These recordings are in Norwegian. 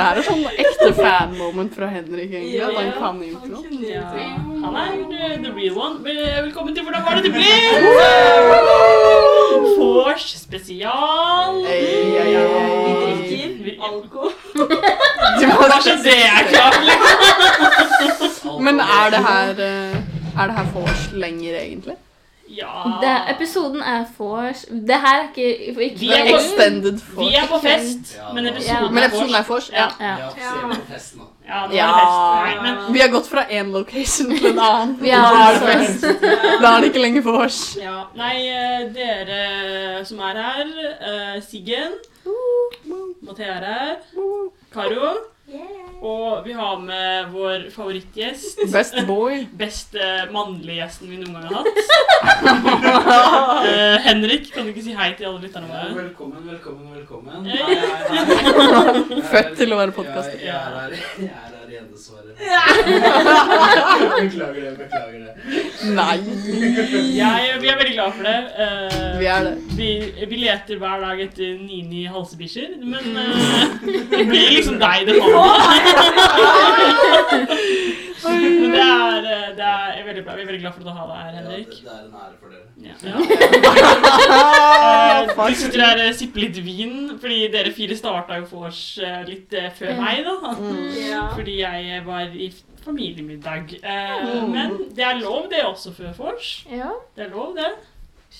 Det her er sånn ekte fan-moment fra Henrik, egentlig. At han Ja, kan han intro. Ja, han er uh, the real one. Vel- Velkommen til Hvordan var det det ble? Vors spesial. Vi drikker alko. Du må Bare så det er klart. liksom. Men er det her eh, Er det her vors lenger, egentlig? Ja. Det, episoden er vors. Det her er ikke, ikke Vi er på- Vi er på fest, Ja, men episoden ja. er vors. Ja. Ja. Ja, Vi har gått fra én location til en annen. Vi Da er det fest. Da er det ikke lenger vors. ja. Nei, eh, dere som er her, eh, Siggen, Mathea er her, Karo, og vi har med vår favorittgjest. Best boy. Beste mannlige gjesten vi noen gang har hatt. Uh, Henrik, kan du ikke si hei til alle lytterne Ja, våre? velkommen, velkommen, velkommen. Hei. Født til å være podkaster. Ja, jeg er her, dessverre. Beklager det, beklager det. Nei. Jeg, vi er veldig glad for det. Uh, Vi er det. Vi, vi leter hver dag etter Nini halsebikkjer, men uh, det blir liksom deg det faller. Men det er, eh, det er veldig bra. Vi er veldig glad for å ha deg her, Ja, det, det er en ære for dere. Ja. ja. Sitter her og sipper litt vin, fordi dere fire starta jo vors eh, litt før meg, da. Mm. Fordi jeg var i familiemiddag. Eh, Mm. Men det er lov, det også, før vors. Ja, Det er lov, det.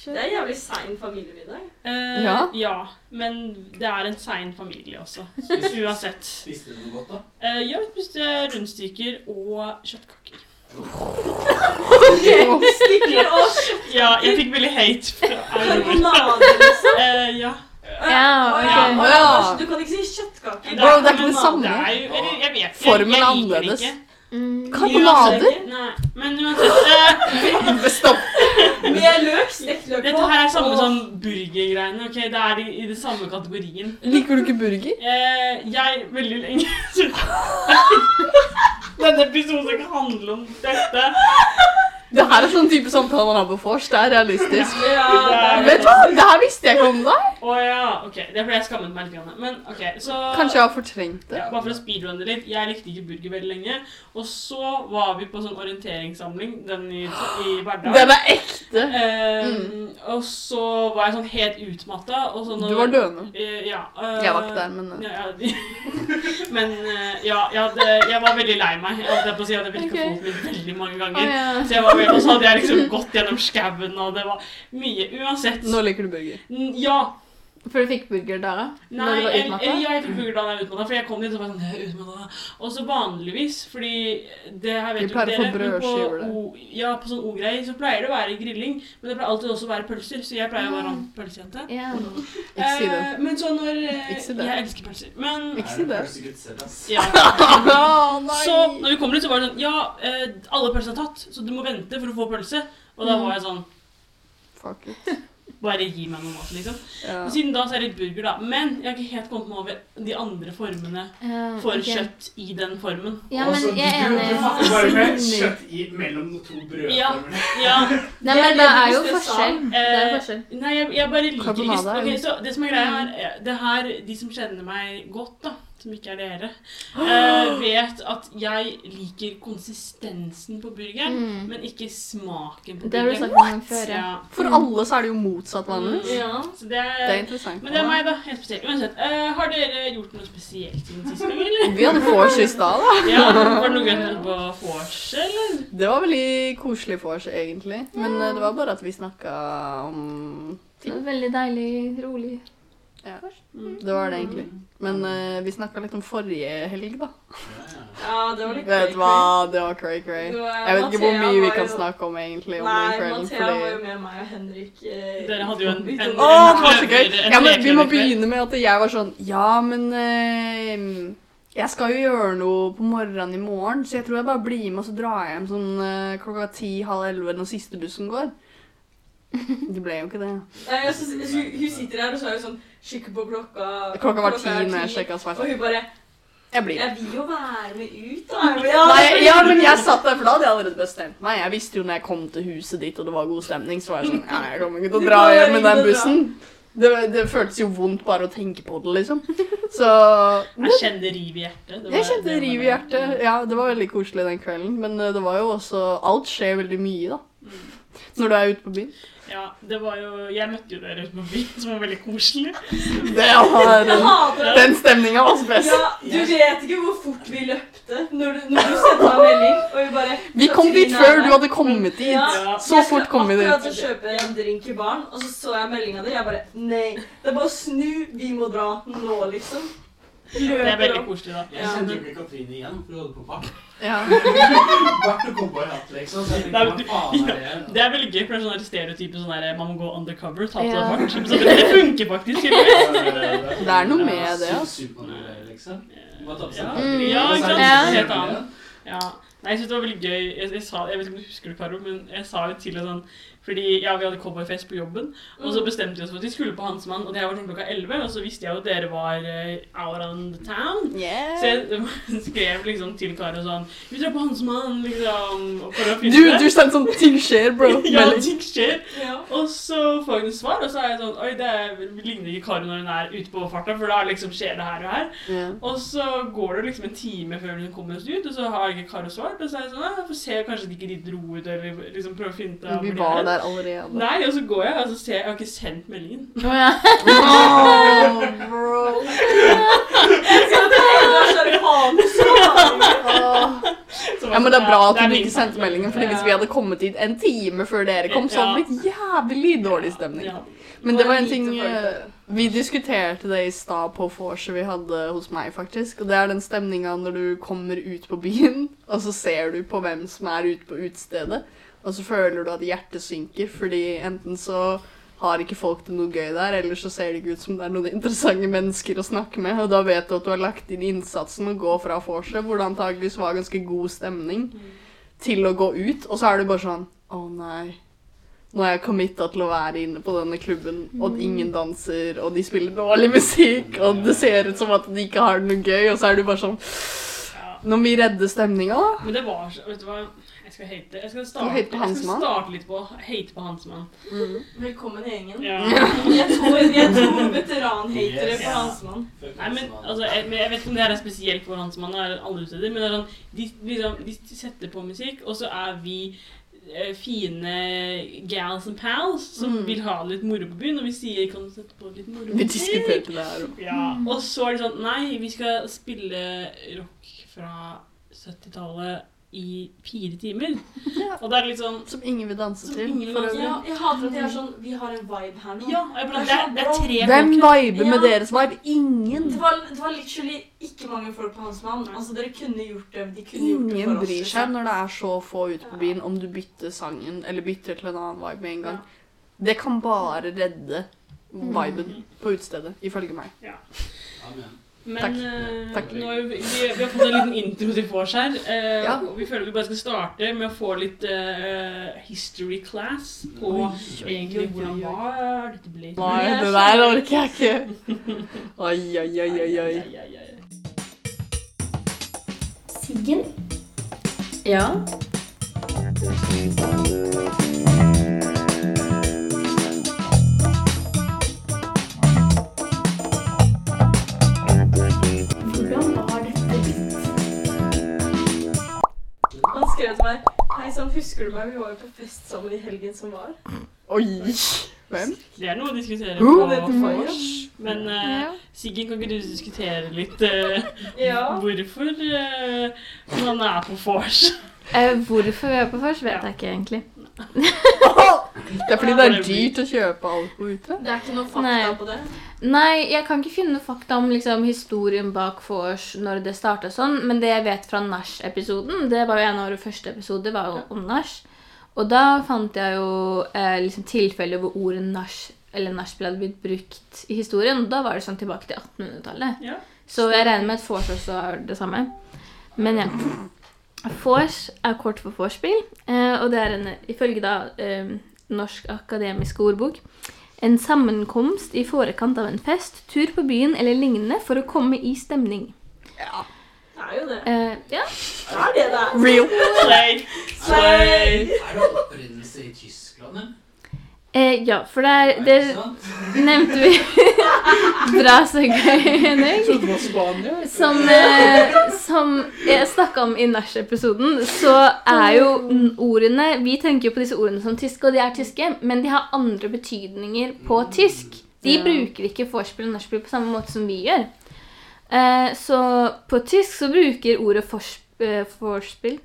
Det er jævlig sein familiemiddag. Eh, Ja. ja. Men det er en sein familie også. Uansett. Spiste du noe godt, da? Eh, ja, vi spiste rundstykker og kjøttkaker. Stikker og Ja, jeg fikk veldig hate fra karbonade, liksom. Eh, ja. Ja, okay. ok. ja. Du kan ikke si kjøttkaker. Bro, det er ikke det samme. Det er jo, eller, jeg vet ikke. Formen er annerledes. Mm. Karbonader? Nei, men uansett eh, Stopp. Med løk, stekt løk Dette her er samme som burgergreiene. ok? Det er i, i det samme kategorien. Liker du ikke burger? Eh, jeg veldig lenge Denne episoden skal ikke handle om dette. Det her er sånn type samtale man har på vors. Det er realistisk. Ja, det er Vet du hva? Det her visste jeg ikke om deg. Å ja, ok. Det er fordi jeg skammet meg litt. Men ok, så Kanskje jeg har fortrengt det. ja, Bare for å speedrunne litt. Jeg likte ikke burger veldig lenge. Og så var vi på sånn orienteringssamling, den i, i Verdal. Den er ekte. Eh, Mm. Og så var jeg sånn helt utmatta. Du var døende. Eh, ja. eh, Jeg var ikke der, men Ja, ja. men eh, ja, jeg, hadde, jeg var veldig lei meg. Jeg hadde på å si jeg virka okay. foten min veldig mange ganger. ganger. yeah. Så jeg var veldig, og så hadde jeg liksom gått gjennom skauen, og det var mye. Uansett. Nå liker du burger. Ja. For du fikk burger der, da? Nei, Når du var eller- ja, jeg fikk burger da jeg var utmatta, for jeg kom dit og var sånn utmatta. er utmattet». Og så vanligvis, fordi det her vet Vi jo pleier å få dere, på brødskiver. O- Ja, på sånn O-greier så pleier det å være grilling, men det pleier alltid også å være pølser, så jeg pleier å være en pølsejente. Yeah. Ikke si det. Men så når eh, Ikke si det. Jeg elsker pølser. Men Ikke si det. Ja. Så når vi kommer dit, så var det sånn Ja, eh, alle pølser er tatt, så du må vente for å få pølse. Og da Mm. var jeg sånn Fuck it. Bare gi meg noe mat, liksom. Ja. Og siden da så er det burger, da. Men jeg har ikke helt kommet meg over de andre formene Ja, for okay. kjøtt i den formen. Ja, men Altså, jeg er enig. du bare med kjøtt i mellom to Ja. brødformer. Ja, Nei, men det er jo forskjell. Det er Eh, forskjell. Nei, jeg, jeg bare liker ikke Karbonade er Ok, jo- så Det som er greia er- det her De som kjenner meg godt, da, som ikke er dere, eh, vet at jeg liker konsistensen på burgeren, Mm. men ikke smaken på Det har du sagt før, ja. Ja. For alle så er det jo motsatt vanligvis. Ja. Det Det er interessant. men det er meg, da. Helt spesielt. Uansett. eh, har dere gjort noe spesielt siden sist gang, eller? Vi hadde vors i stad, da. Ja, Var det noe gøy på vors, eller? Det var veldig koselig vors, egentlig. Men eh, det var bare at vi snakka om Det var veldig deilig, rolig. Ja, Mm. det var det egentlig. Men uh, vi snakka litt om forrige helg, da. ja, det var litt Vet du hva, det var cray cray. Jeg vet ikke hvor mye vi kan jo- snakke om egentlig om Nei, den kvelden. Mathea var jo med meg og Henrik. eh, Dere hadde jo en- en, en- Å, det var så gøy! Ja, men Vi må begynne med at jeg var sånn Ja, men uh, Jeg skal jo gjøre noe på morgenen i morgen, så jeg tror jeg bare blir med og så drar jeg hjem sånn uh, klokka ti-halv elleve når siste bussen går. Det ble jo ikke det. Nei, altså, hun, hun sitter her og så er hun sånn Kikker på klokka. Klokka var ti når jeg sjekka sjekka Og hun bare Jeg blir Jeg vil jo være med ut, da. Jeg Ja, Nei, ja, men jeg satt der, for da hadde jeg allerede bestemt meg. Jeg visste jo når jeg kom til huset ditt og det var god stemning, så var jeg sånn Ja, jeg kommer ikke til å dra hjem med den bussen. Det, det føltes jo vondt bare å tenke på det, liksom. Så Jeg kjente riv i hjertet. Det var- Jeg kjente det riv i hjertet. Ja, det var veldig koselig den kvelden. Men eh, det var jo også Alt skjer veldig mye, da. Når du er ute på byen. Ja, det var jo Jeg møtte jo dere ute på byen, som var veldig koselig. Det var den. Den stemninga var best. Ja, du vet ikke hvor fort vi løpte når du, når du sendte meg melding, og vi bare Vi kom dit før du hadde kommet dit. Ja. Så fort kom vi Jeg dit. skulle akkurat kjøpe en drink i baren, og så så jeg meldinga di. Jeg bare Nei. Det er bare å snu. Vi må dra nå, liksom. Det er veldig koselig, da. Jeg kjente jo ikke Katrine igjen, for hun hadde på bart. Ja. Bart og cowboyhatt, liksom. Så jeg tenkte, hva faen er det? Det er veldig gøy, for det er sånn stereotype sånn der, man må gå undercover, ta på seg bart. Så det, det funker faktisk. Ja, Det er noe med det, altså. Supermann-greier, liksom. Ja, Mm. ja, ikke sant? Helt annet. Ja. Nei, jeg synes det var veldig gøy. Jeg, jeg, sa, jeg vet ikke om du husker det, Karo, men jeg sa jo til sånn Fordi ja, vi hadde cowboyfest på jobben, og så bestemte vi oss for at vi skulle på Hansmann, og det var sånn klokka 11, og så visste jeg jo at dere var uh, out on the town. Så jeg skrev liksom til Karo sånn Vi drar på Hansmann, liksom. Og for å Du, finne du sendte sånn ting skjer, bro. Ja, ting skjer. Ja. Og så får et svar, og så er jeg sånn Oi, det er, ligner ikke Karo når hun er ute på farta, for da liksom skjer det her og her. Yeah. Og så går det liksom en time før hun kommer oss ut, og så har ikke Karo svart. Og så er jeg sånn «Ja, Jeg ser se, kanskje de ikke de dro ut, eller liksom prøver å finne ut av Vi var er». der allerede. Nei, og så går jeg, og så ser jeg Jeg har ikke sendt meldingen. Å ja. Oh, bro. Så var Ja, men det er bra at du ikke sendte meldingen, fordi hvis vi hadde kommet dit en time før dere kom, så hadde det blitt jævlig dårlig stemning. Men det var en ting. Vi diskuterte det i stad på vorset vi hadde hos meg, faktisk. Og det er den stemninga når du kommer ut på byen, og så ser du på hvem som er ute på utestedet, og så føler du at hjertet synker, fordi enten så har ikke folk det noe gøy der, eller så ser det ikke ut som det er noen interessante mennesker å snakke med, og da vet du at du har lagt inn innsatsen og gå fra vorset, hvor det antageligvis var ganske god stemning, til å gå ut, og så er du bare sånn Å nei. Nå er jeg committa til å være inne på denne klubben, og ingen danser, og de spiller dårlig musikk, og det ser ut som at de ikke har det noe gøy, og så er du bare sånn Ja. Nå må vi redde stemninga, da. Men det var så Vet du hva? Jeg skal hate. Jeg skal starte, jeg skal starte litt på hate på Hansmann. Velkommen i gjengen. Ja. Jeg tror, jeg tror veteranhatere Yes. på Hansmann. Nei, men altså, jeg, men jeg vet ikke om det er spesielt for Hansmann eller alle steder, men det er sånn, de, liksom, de setter på musikk, og så er vi fine gals and pals som Mm. vil ha litt moro på byen, og vi sier kan du sette på litt moro Vi diskuterte det her òg. Ja, og så er det sånn, nei, vi skal spille rock fra 70-tallet i fire timer. Og det er litt sånn, Som ingen vil danse til. ingen vil for danse øvrig. Ja, jeg hater at de er sånn Vi har en vibe her nå. ja, jeg bare, det, er, det er tre Hvem viber med Ja. deres vibe? Ingen. Det var, det var literally ikke mange folk på Hansmann. Altså, dere kunne gjort det. De kunne gjort det Ingen for oss. bryr seg liksom. når det er så få ute på byen, om du bytter sangen eller bytter til en annen vibe med en gang. Det kan bare redde viben på utestedet, ifølge meg. Amen. Men Takk. eh, Takk. Nå vi, vi, vi har fått en liten intro til vors her. eh, Ja. og Vi føler vi bare skal starte med å få litt eh, history class på Oi, egentlig hvordan var dette ble. Nei, det der orker jeg ikke. Oi, oi, oi, oi, oi. Siggen? Ja? Husker du meg? Vi var jo på fest sammen i helgen som var. Oi. Hvem? Det er noe å diskutere på vors. Men uh, Siggen, kan ikke du diskutere litt uh, Ja. hvorfor uh, man er på vors? Uh, hvorfor vi er på vors, vet jeg ikke egentlig. Det er fordi det er dyrt å kjøpe alkohol ute. Det er ikke noe fakta Nei. på det. Nei, jeg kan ikke finne fakta om liksom, historien bak vors når det starta sånn, men det jeg vet fra nach-episoden, det var jo en av våre første episoder, var jo om nach. Og da fant jeg jo eh, liksom tilfeller hvor ordet nach eller nachspiel hadde blitt brukt i historien. og Da var det sånn tilbake til 1800-tallet. Ja. Så jeg regner med at vors også er det samme. Men ja. Vors er kort for vorspiel, eh, og det er en, ifølge da eh, Norsk akademisk ordbok en sammenkomst i forekant av en fest, tur på byen eller lignende for å komme i stemning. Ja. Det er jo det. Eh, ja. Det er det det er. Real. Slay! Slay! Er det opprinnelse i Tyskland, eller? Eh, ja, for det er Det nevnte vi. Bra segway, Henrik. trodde det var Spania. Som, eh, som jeg snakka om i Nach-episoden, så er jo ordene Vi tenker jo på disse ordene som tyske, og de er tyske, men de har andre betydninger på tysk. De bruker ikke vorspiel og nachspiel på samme måte som vi gjør. Eh, så på tysk så bruker ordet eh, vorspiel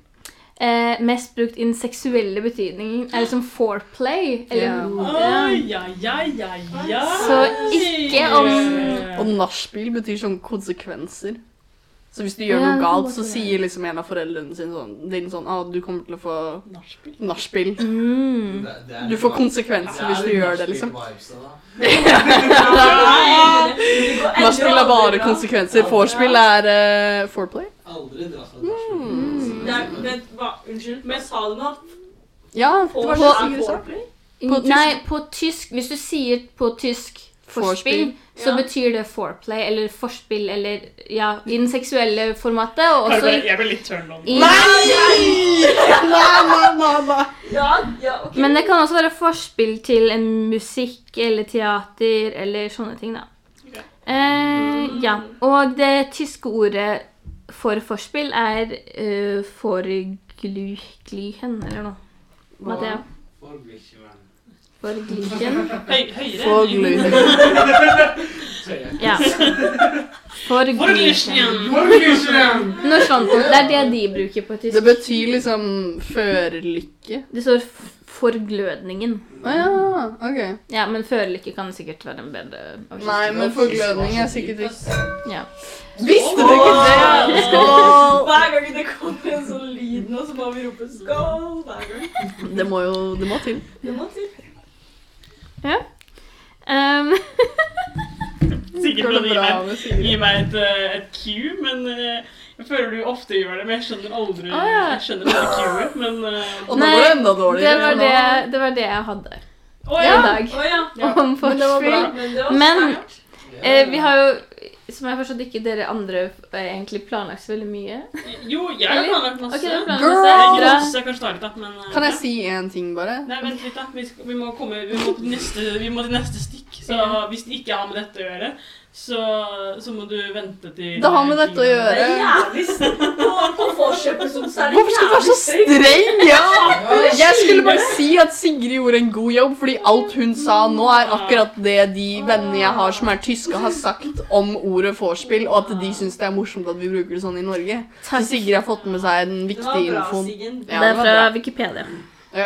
eh, mest brukt i den seksuelle betydningen. Er det som foreplay? Eller, Ja. Oh, ja, ja, ja, ja. Så ikke om- Og nachspiel betyr sånn konsekvenser. Så hvis du gjør Ja, noe galt, så sier liksom en av foreldrene sine sånn, din sånn ah, du kommer til å få Nachspiel. Mm. Du får konsekvenser hvis du gjør det, liksom. Nachspiel er bare konsekvenser. Vorspiel er uh, foreplay. Aldri dratt fra Mm. nachspiel. Unnskyld, men sa du noe? Ja, det var det På, jeg sa. foreplay? På tysk. Nei, på tysk Hvis du sier på tysk forspill, Vorspiel. så Ja. betyr det foreplay eller forspill eller ja, i den seksuelle formatet. Og Jeg også ble, jeg ble litt turned on. i Nei, nei, nei, nei. Ja, ja, okay. Men det kan også være forspill til en musikk eller teater eller sånne ting, da. Eh, ja. Og det tyske ordet for forspill er uh, forglyhen eller noe. Mathea. For. Forglyhen. Høy, høyere. Forgløy. Ja. For Glitchman! Når sånt. Det er det de bruker på tysk. Det betyr liksom førlykke. Det står forglødningen. Å ja, ok. Ja, men førlykke kan sikkert være en bedre oversettelse. Nei, men forglødning er sikkert ikke Ja. Visste du ikke det? Skål! Hver gang det kommer en sånn lyd nå, så må vi rope 'skål' hver gang. Det må jo det må til. Det må til. Um, Sikkert for å gi meg, gi meg et, eh, et cue, men eh, jeg føler du ofte gjør det, men jeg skjønner aldri ah, ja. Jeg skjønner aldri cueet, men eh, Og nå Nei, går det enda det, dårligere. var det, det var det jeg hadde i ja! dag. oh, ja. Ja. Om Men det var bra. forspill. Men det var Men- Eh, vi har jo, som jeg forstått, ikke dere andre eh, egentlig planlagt så veldig mye. Jo, jeg har planlagt masse. Okay, planlagt Girl! masse. Bra. masse, da, men eh, Kan jeg ja. si én ting, bare? Nei, vent litt, da. Vi, skal, vi må komme vi må til neste, vi må til neste stikk. Så hvis det ikke har med dette å gjøre, så, så må du vente til Det har med dette å Det gjøre. er jævlig Hvorfor skal du være så streng? Ja! Jeg skulle bare si at Sigrid gjorde en god jobb, fordi alt hun sa nå, er akkurat det de vennene jeg har som er tyske, har sagt om ordet vorspiel, og at de syns det er morsomt at vi bruker det sånn i Norge. Så Sigrid har fått med seg den Det var viktige bra, infoen. Ja, det det er fra Wikipedia. Wikipedia.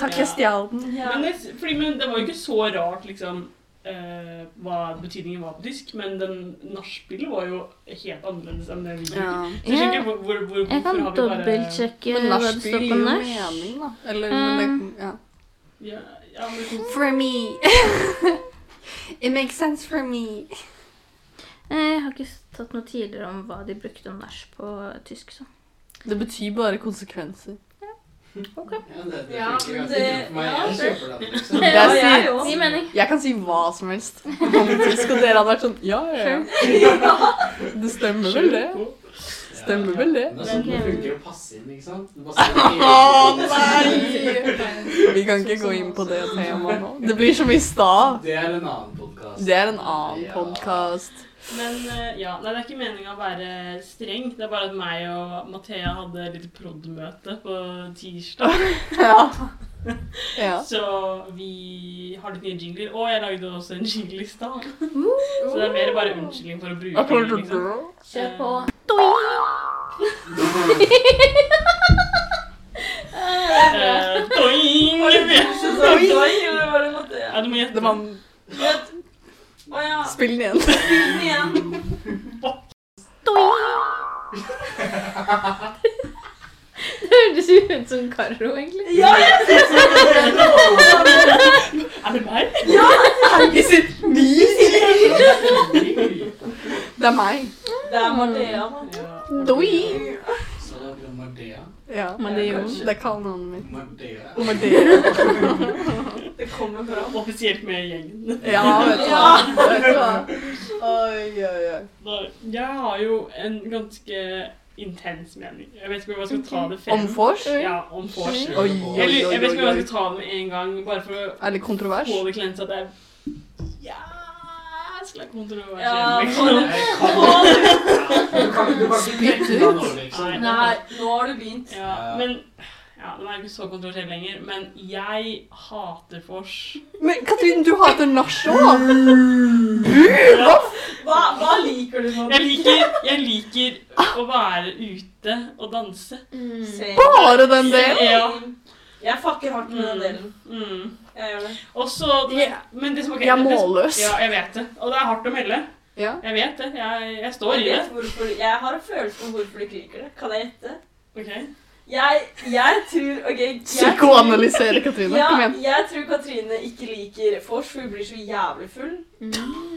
Takk, jeg stjal den. Ja. Men, det, fordi, men det var jo ikke så rart, liksom, eh, hva betydningen var på tysk, men den nachspielet var jo helt annerledes enn det vi gjorde. Ja. Så jeg skjønner hvor, hvor, hvor, Jeg kan dobbeltsjekke hva det står på da. Eller men ja. ja, ja, men, For me. It makes sense for me. Eh, Jeg har ikke tatt noe tidligere om hva de brukte om nach på tysk. så. Det betyr bare konsekvenser. Ja, det, det Ja, det- for meg. ja, Jeg kjøper den, liksom. Ja, jeg òg. Gi mening. Jeg kan si hva som helst Skal og dere hadde vært sånn Ja, ja, ja. Det stemmer vel, det. Stemmer vel, det. Det er sånn det funker å passe inn, ikke sant? Å nei! Vi kan ikke gå inn på det temaet nå. Det blir som i stad. Det er en annen podkast. Det er en annen podkast. Men eh, ja, nei, det er ikke meninga å være streng. Det er bare at meg og Mathea hadde et lite prod.møte på tirsdag. Ja. ja. Så vi har litt nye jingler. Og jeg lagde også en jingle i stad. Så det er mer bare unnskyldning for å bruke den, liksom. Kjør på. Doing! doing! Doing, Ja, du må gjette. Å ja. Spill den igjen. Spill den igjen. Det hørtes jo ut som Karo, egentlig. Ja, jeg ser Er det meg? Is it me? Det er meg. Det er Mathea. Doi. Så det er Mardea. Ja. Men det er han mitt. Mardea. Og det. Det kommer fra Offisielt med gjengen. Ja, vet du hva. Vet du hva. Oi, oi, oi. Da- Jeg har jo en ganske intens mening. Jeg vet ikke om jeg skal ta det frem. Om vors? Ja, om vors. Oi, oi, Jeg, vet ikke om jeg skal ta det med en gang, bare for å det kontrovers? få det klent at det er jæskla kontroversielt, Ja, liksom. Du du kan ikke Spytt ut. liksom. Nei. Nei, nå har du begynt. Ja, men ja, Den er ikke så kontroversiell lenger, men jeg hater vors. Men Katrin, du hater nach òg! Hva, hva liker du nå? Jeg liker, jeg liker å være ute og danse. Mm. Bare den delen? Ja. Jeg fucker hardt med den delen. Mm. Jeg gjør det. Også, men, Men det som okay, Jeg er målløs. Ja, jeg vet det. Og det er hardt å melde. Ja. Jeg vet det. Jeg, jeg står i Jeg det. hvorfor, jeg har en følelse om hvorfor du ikke liker det. Kan jeg gjette? Okay. Jeg, jeg tror okay, jeg, Psykoanalysere, Katrine. Ja, Kom igjen. jeg tror Katrine ikke liker vors, for hun blir så jævlig full. Mm.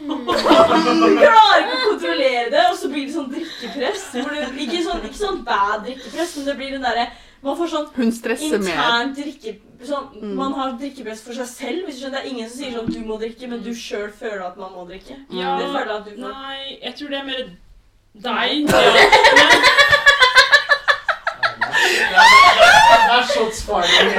Hun klarer ikke å kontrollere det, og så blir det sånn drikkepress. Hvor det, ikke, sånn, ikke sånn bad drikkepress, men det blir den derre Man får sånn Hun stresser mer. drikke... Sånn, Mm. Man har drikkepress for seg selv. hvis du skjønner. Det er ingen som sier sånn du må drikke, men du sjøl føler at man må drikke. Ja, Det føler jeg at du får. Nei, jeg tror det er mer deg. Ja. Det er- er shots fired.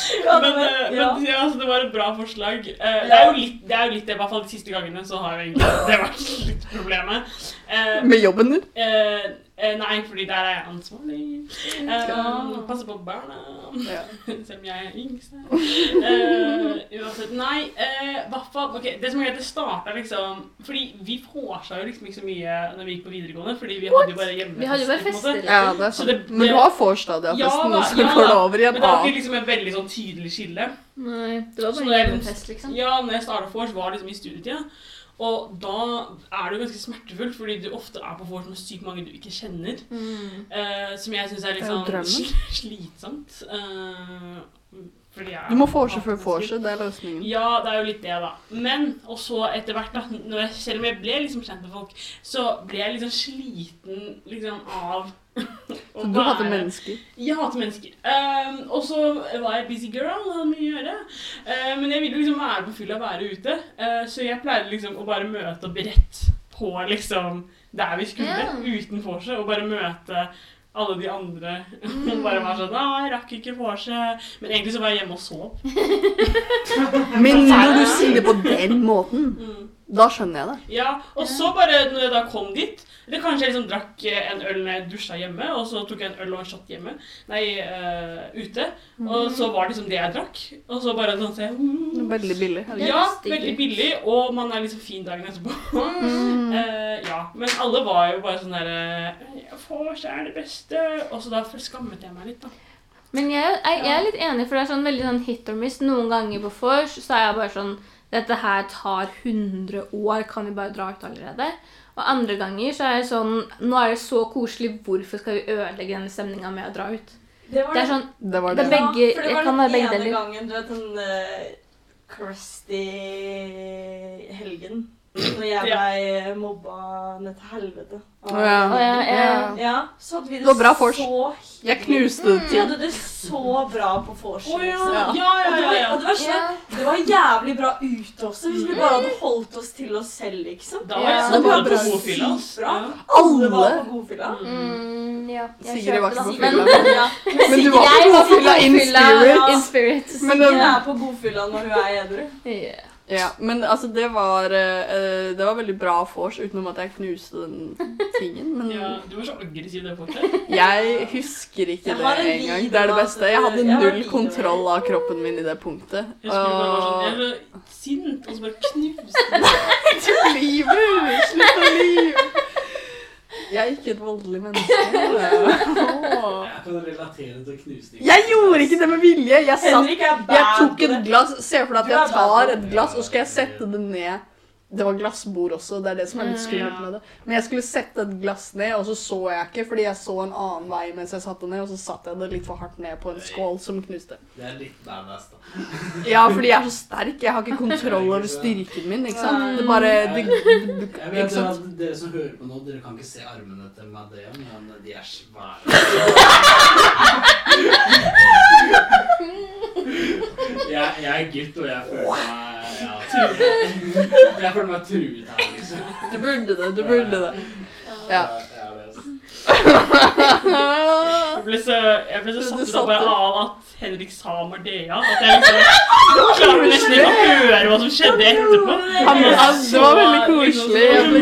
Ja, Men, men- eh, ja. men ja, altså, det var et bra forslag. Eh, det, er jo litt, det er jo litt det, i hvert fall de siste gangene så har jeg egentlig det vært litt problemet. Eh, Med jobben din? Eh, nei, fordi der er jeg ansvarlig. Uh. Passer på barna. Ja. Selv om jeg er yngst. Uh, uansett. Nei, uh, hvert fall Ok, det som er greit, det starta liksom Fordi vi vorsa jo liksom ikke så mye når vi gikk på videregående, fordi vi hadde jo bare hjemmefester. Vi hadde jo bare fester. Ja, det er sant. Men du har vorstadiet Ja festen, da, og så går det over i en Men det var ikke liksom et veldig sånn tydelig skille. Nei, det var bare er liksom- liksom. Ja, når jeg starta vors, var liksom i studietida. Og da er det jo ganske smertefullt, fordi du ofte er på vors med sykt mange du ikke kjenner. Mm. Uh, som jeg syns er litt sånn slitsomt. jeg Du må vorse før vorse, det er løsningen. Ja, det er jo litt det, da. Men og så etter hvert, da, når jeg, selv om jeg ble liksom kjent med folk, så ble jeg liksom sliten liksom av Så du hater mennesker. jeg hater mennesker. Um, og så var jeg busy girl, hadde mye å gjøre. Uh, men jeg ville liksom være på fylla, være ute. uh, så jeg pleide liksom å bare møte opp rett på liksom der vi skulle, yeah. uten vorset, og bare møte alle de andre. Bare var sånn 'Å, jeg rakk ikke vorset.' Men egentlig så var jeg hjemme og sov. Men når du sier det på den måten, Mm. Da skjønner jeg det. Ja, og så bare når jeg da kom dit Eller kanskje jeg liksom drakk en øl når jeg dusja hjemme, og så tok jeg en øl og en shot hjemme. Nei, uh, ute. Og så var det liksom det jeg drakk. Og så bare sånn se er Veldig billig. Er Ja, veldig billig, og man er liksom fin dagen etterpå. Mm. Uh, ja, Men alle var jo bare sånn derre Vors er det beste. Og så da skammet jeg meg litt, da. Men jeg, jeg, jeg er litt enig, for det er sånn veldig sånn hit or miss. Noen ganger på vors så er jeg bare sånn Dette her tar 100 år, kan vi bare dra ut allerede? Og andre ganger så er det sånn Nå er det så koselig, hvorfor skal vi ødelegge denne stemninga med å dra ut? Det var Det er sånn Det var Det det. er begge- for det var den ene deler. gangen, du vet den uh, crusty helgen. Når jeg ble blei mobba ned til helvete. Å, ja. Å, ja, ja. Ja, så hadde vi det, Det bra så Jeg knuste det Vi hadde det så bra på vors. Oh, ja. Ja, Ja. ja, Og det ja. var, ja. og det, var sånn, det var jævlig bra ute også, hvis vi bare hadde holdt oss til oss selv, liksom. Da var Ja, så det var bra. bra. Ja. Alle var på godfylla. Mm, ja, jeg Sigrid var ikke på Men- fylla. Ja. Men du var på godfylla in spirit. In spirit. Men Sigrid det, er på godfylla når hun er edru. Ja. Ja, men altså, det var eh, Det var veldig bra vors, utenom at jeg knuste den tingen. Men Ja, du var så aggressiv det fortsatt. jeg husker ikke Jeg det har en engang. video Det er det av beste. Jeg hadde jeg har null kontroll av kroppen min i det punktet. Jeg husker du bare var sånn, jeg er så sint, og så bare knuste den. Livet! Slutt å lyve! Jeg er ikke et voldelig menneske. Åh. Jeg kan relatere til knusning. Jeg gjorde ikke det med vilje. Jeg satt Henrik er bad Jeg tok på et det. glass Se for deg at Du er jeg tar et glass, og skal jeg sette det ned Det var glassbord også, det er det som er litt skummelt med det. Men jeg skulle sette et glass ned, og så så jeg ikke, fordi jeg så en annen vei mens jeg satte ned, og så satte jeg det litt for hardt ned på en skål som knuste. Det er litt badass, da. Ja, fordi jeg er så sterk. Jeg har ikke kontroll over styrken min, ikke sant. Det bare det, det, Jeg Ikke vet sant. at Dere som hører på nå, dere kan ikke se armene til Madea, men de er svære. Jeg, jeg er gutt, og jeg føler meg ja. Jeg føler meg truet her, liksom. Du burde det, du burde det. Ja. Jeg ble så, jeg ble så Du satt ut av bare av at Henrik sa Mardea. At jeg liksom klarte nesten ikke å høre hva som skjedde etterpå. Han- han- det var veldig koselig, Det var så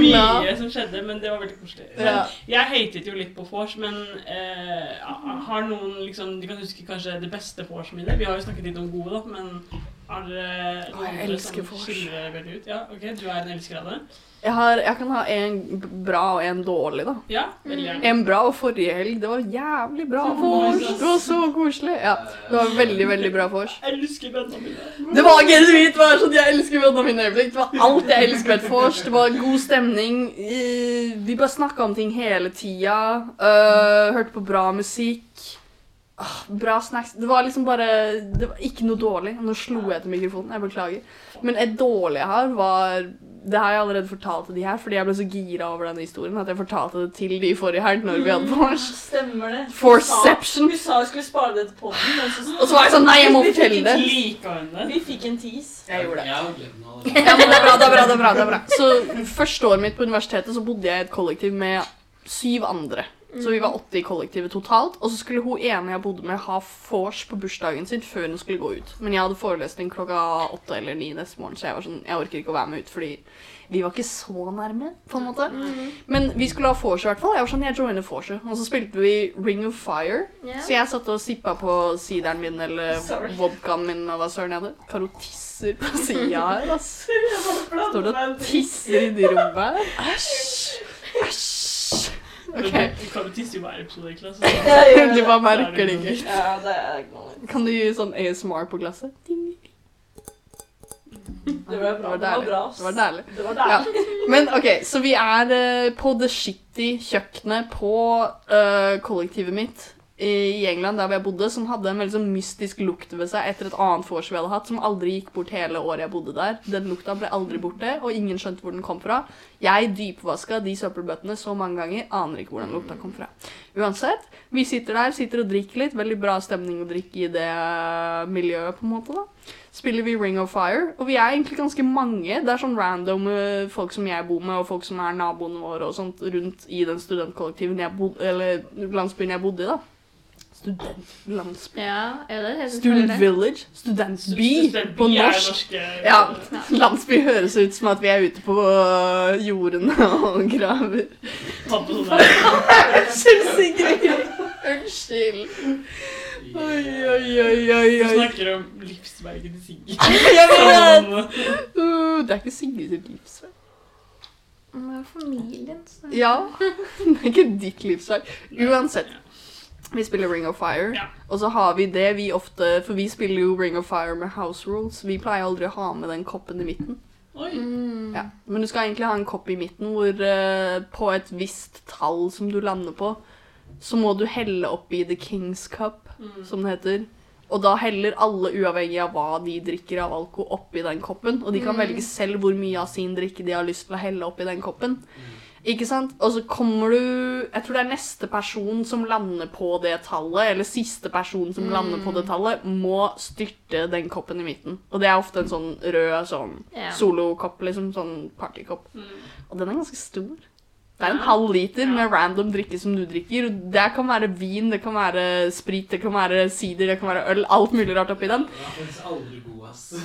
mye som skjedde, men det var veldig koselig. Men jeg hatet jo litt på vors, men eh, har noen liksom De kan huske kanskje det beste vorset-minnet? Vi har jo snakket litt om gode, da, men har dere noen jeg andre elsker som vors. skiller veldig ut? Ja, ok, Du er en elsker av det? Jeg, har, jeg kan ha en bra og en dårlig, da. Ja, veldig gjerne. En bra og forrige helg. Det var jævlig bra vors. Det var så koselig. Ja, det var veldig, veldig bra vors. Jeg elsker vennene mine. Det var genuint! Det var sånn, Jeg elsker vennene mine øyeblikk. Det var alt jeg elsker ved et vors. Det var god stemning. Eh, Vi bare snakka om ting hele tida. eh, hørte på bra musikk. Ah, bra snacks. Det var liksom bare Det var ikke noe dårlig. Nå slo jeg til mikrofonen. Jeg beklager. Men et dårlig jeg har, var Det har jeg allerede fortalt til de her, fordi jeg ble så gira over denne historien at jeg fortalte det til de forrige helg når vi hadde vors. Stemmer det. Forception. Hun sa hun skulle spare det til podden, og så var jeg sånn Nei, jeg må fortelle det. Vi fikk en tease. Jeg gjorde det. Ja, men det er bra, det er bra, det er bra, det er bra. Så første året mitt på universitetet så bodde jeg i et kollektiv med syv andre. Så vi var åtte i kollektivet totalt. Og så skulle hun ene jeg bodde med, ha vors på bursdagen sin før hun skulle gå ut. Men jeg hadde forelesning klokka åtte eller ni neste morgen, så jeg var sånn, jeg orker ikke å være med ut, fordi vi var ikke så nærme, på en måte. Men vi skulle ha vors i hvert fall. Jeg var sånn, jeg joiner vorset. Og så spilte vi Ring of Fire. Yeah. Så jeg satt og sippa på sideren min eller Sorry. vodkaen min og hva søren jeg hadde. Karo tisser på sida her, ass. Står det og tisser inni rommet her? Æsj! Æsj! Men Ok. Du kan jo tisse i hver episode, egentlig. Så. Ja, ja, ja. Du bare merker det ikke. Ja, det er ikke. Kan du gi sånn ASMR på glasset? Ding. Det var bra. Det var deilig. Det var bra. Det var deilig. Ja. Men ok, så vi er uh, på The Shitty kjøkkenet på uh, kollektivet mitt i England, der jeg bodde, som hadde en veldig sånn mystisk lukt ved seg etter et annet vors vi hadde hatt, som aldri gikk bort hele året jeg bodde der. Den lukta ble aldri borte, og ingen skjønte hvor den kom fra. Jeg dypvaska de søppelbøttene så mange ganger, aner ikke hvor den lukta kom fra. Uansett, vi sitter der, sitter og drikker litt. Veldig bra stemning å drikke i det eh, miljøet, på en måte, da spiller vi Ring of Fire. Og vi er egentlig ganske mange. Det er sånn random eh, folk som jeg bor med, og folk som er naboene våre og sånt rundt i den studentkollektiven jeg bodde, eller landsbyen jeg bodde i, da. Studentlandsby. Ja, er det det? Student Village. Studentby student på er norsk. norske- Ja, landsby høres ut som at vi er ute på jorden jordene og graver. Der- Unnskyld, Sigrid. Unnskyld. Oi, oi, oi, oi, Du snakker om livsverket til Sigrid. Jeg vet! Sånn, Uh, det er ikke Sigrid sitt livsverk. Men familien så. Ja, det er ikke ditt livsverk. Uansett. Vi spiller Ring of Fire, Ja. og så har vi det vi ofte For vi spiller jo Ring of Fire med house rules. Vi pleier aldri å ha med den koppen i midten. Oi. Mm. Ja. Men du skal egentlig ha en kopp i midten hvor uh, på et visst tall som du lander på, så må du helle oppi The King's Cup, Mm. som det heter. Og da heller alle, uavhengig av hva de drikker av alko, oppi den koppen. Og de kan velge selv hvor mye av sin drikke de har lyst til å helle oppi den koppen. Ikke sant? Og så kommer du Jeg tror det er neste person som lander på det tallet, eller siste person som lander på det tallet, må styrte den koppen i midten. Og det er ofte en sånn rød sånn yeah. solokopp, liksom. Sånn partykopp. Mm. Og den er ganske stor. Det er en halv liter med random drikke som du drikker. Det kan være vin, det kan være sprit, det kan være sider, det kan være øl. Alt mulig rart oppi den.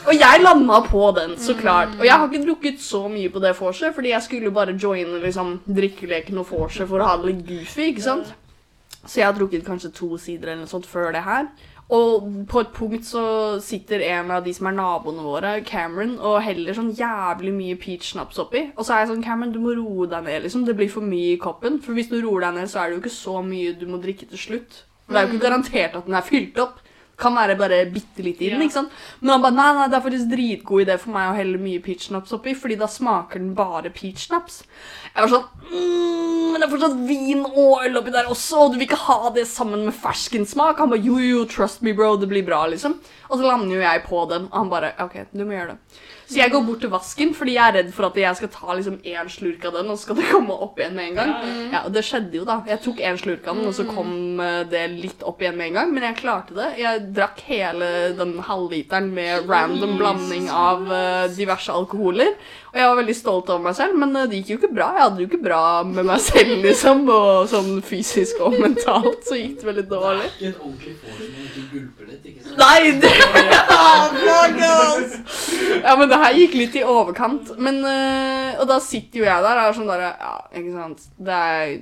Og jeg landa på den, så klart. Og jeg har ikke drukket så mye på det vorset, fordi jeg skulle bare joine liksom, drikkeleken og vorset for å ha det litt goofy, ikke sant? Så jeg har drukket kanskje to sider eller noe sånt før det her. Og på et punkt så sitter en av de som er naboene våre, Cameron, og heller sånn jævlig mye peach snaps oppi. Og så er jeg sånn, Cameron, du må roe deg ned, liksom. Det blir for mye i koppen. For hvis du roer deg ned, så er det jo ikke så mye du må drikke til slutt. Det er jo ikke garantert at den er fylt opp. Kan være bare bitte litt i den, Ja. ikke sant? Men han bare, nei, nei, det er faktisk dritgod idé for meg å helle mye peach snaps oppi, fordi da smaker den bare peach snaps. Jeg var sånn, mm, men det er fortsatt vin og øl oppi der også, og du vil ikke ha det sammen med ferskensmak. Han bare, jo, jo, trust me, bro, det blir bra, liksom. Og så lander jo jeg på den, og han bare, ok, du må gjøre det. Så jeg går bort til vasken fordi jeg er redd for at jeg skal ta liksom én slurk av den, og så skal det komme opp igjen med en gang. Ja, og Det skjedde jo, da. Jeg tok én slurk av den, og så kom eh, det litt opp igjen med en gang. Men jeg klarte det. Jeg drakk hele den halvliteren med random blanding av eh, diverse alkoholer. Og jeg var veldig stolt over meg selv, men eh, det gikk jo ikke bra. Jeg hadde jo ikke bra med meg selv, liksom. Og sånn fysisk og mentalt så gikk det veldig dårlig. Det er ikke en ordentlig vors når du ikke gulper litt, ikke sant? Nei, det ja, ass! Ja, men det her gikk litt i overkant. Men, øh, og da sitter jo jeg der og er sånn derre Ja, ikke sant. Det er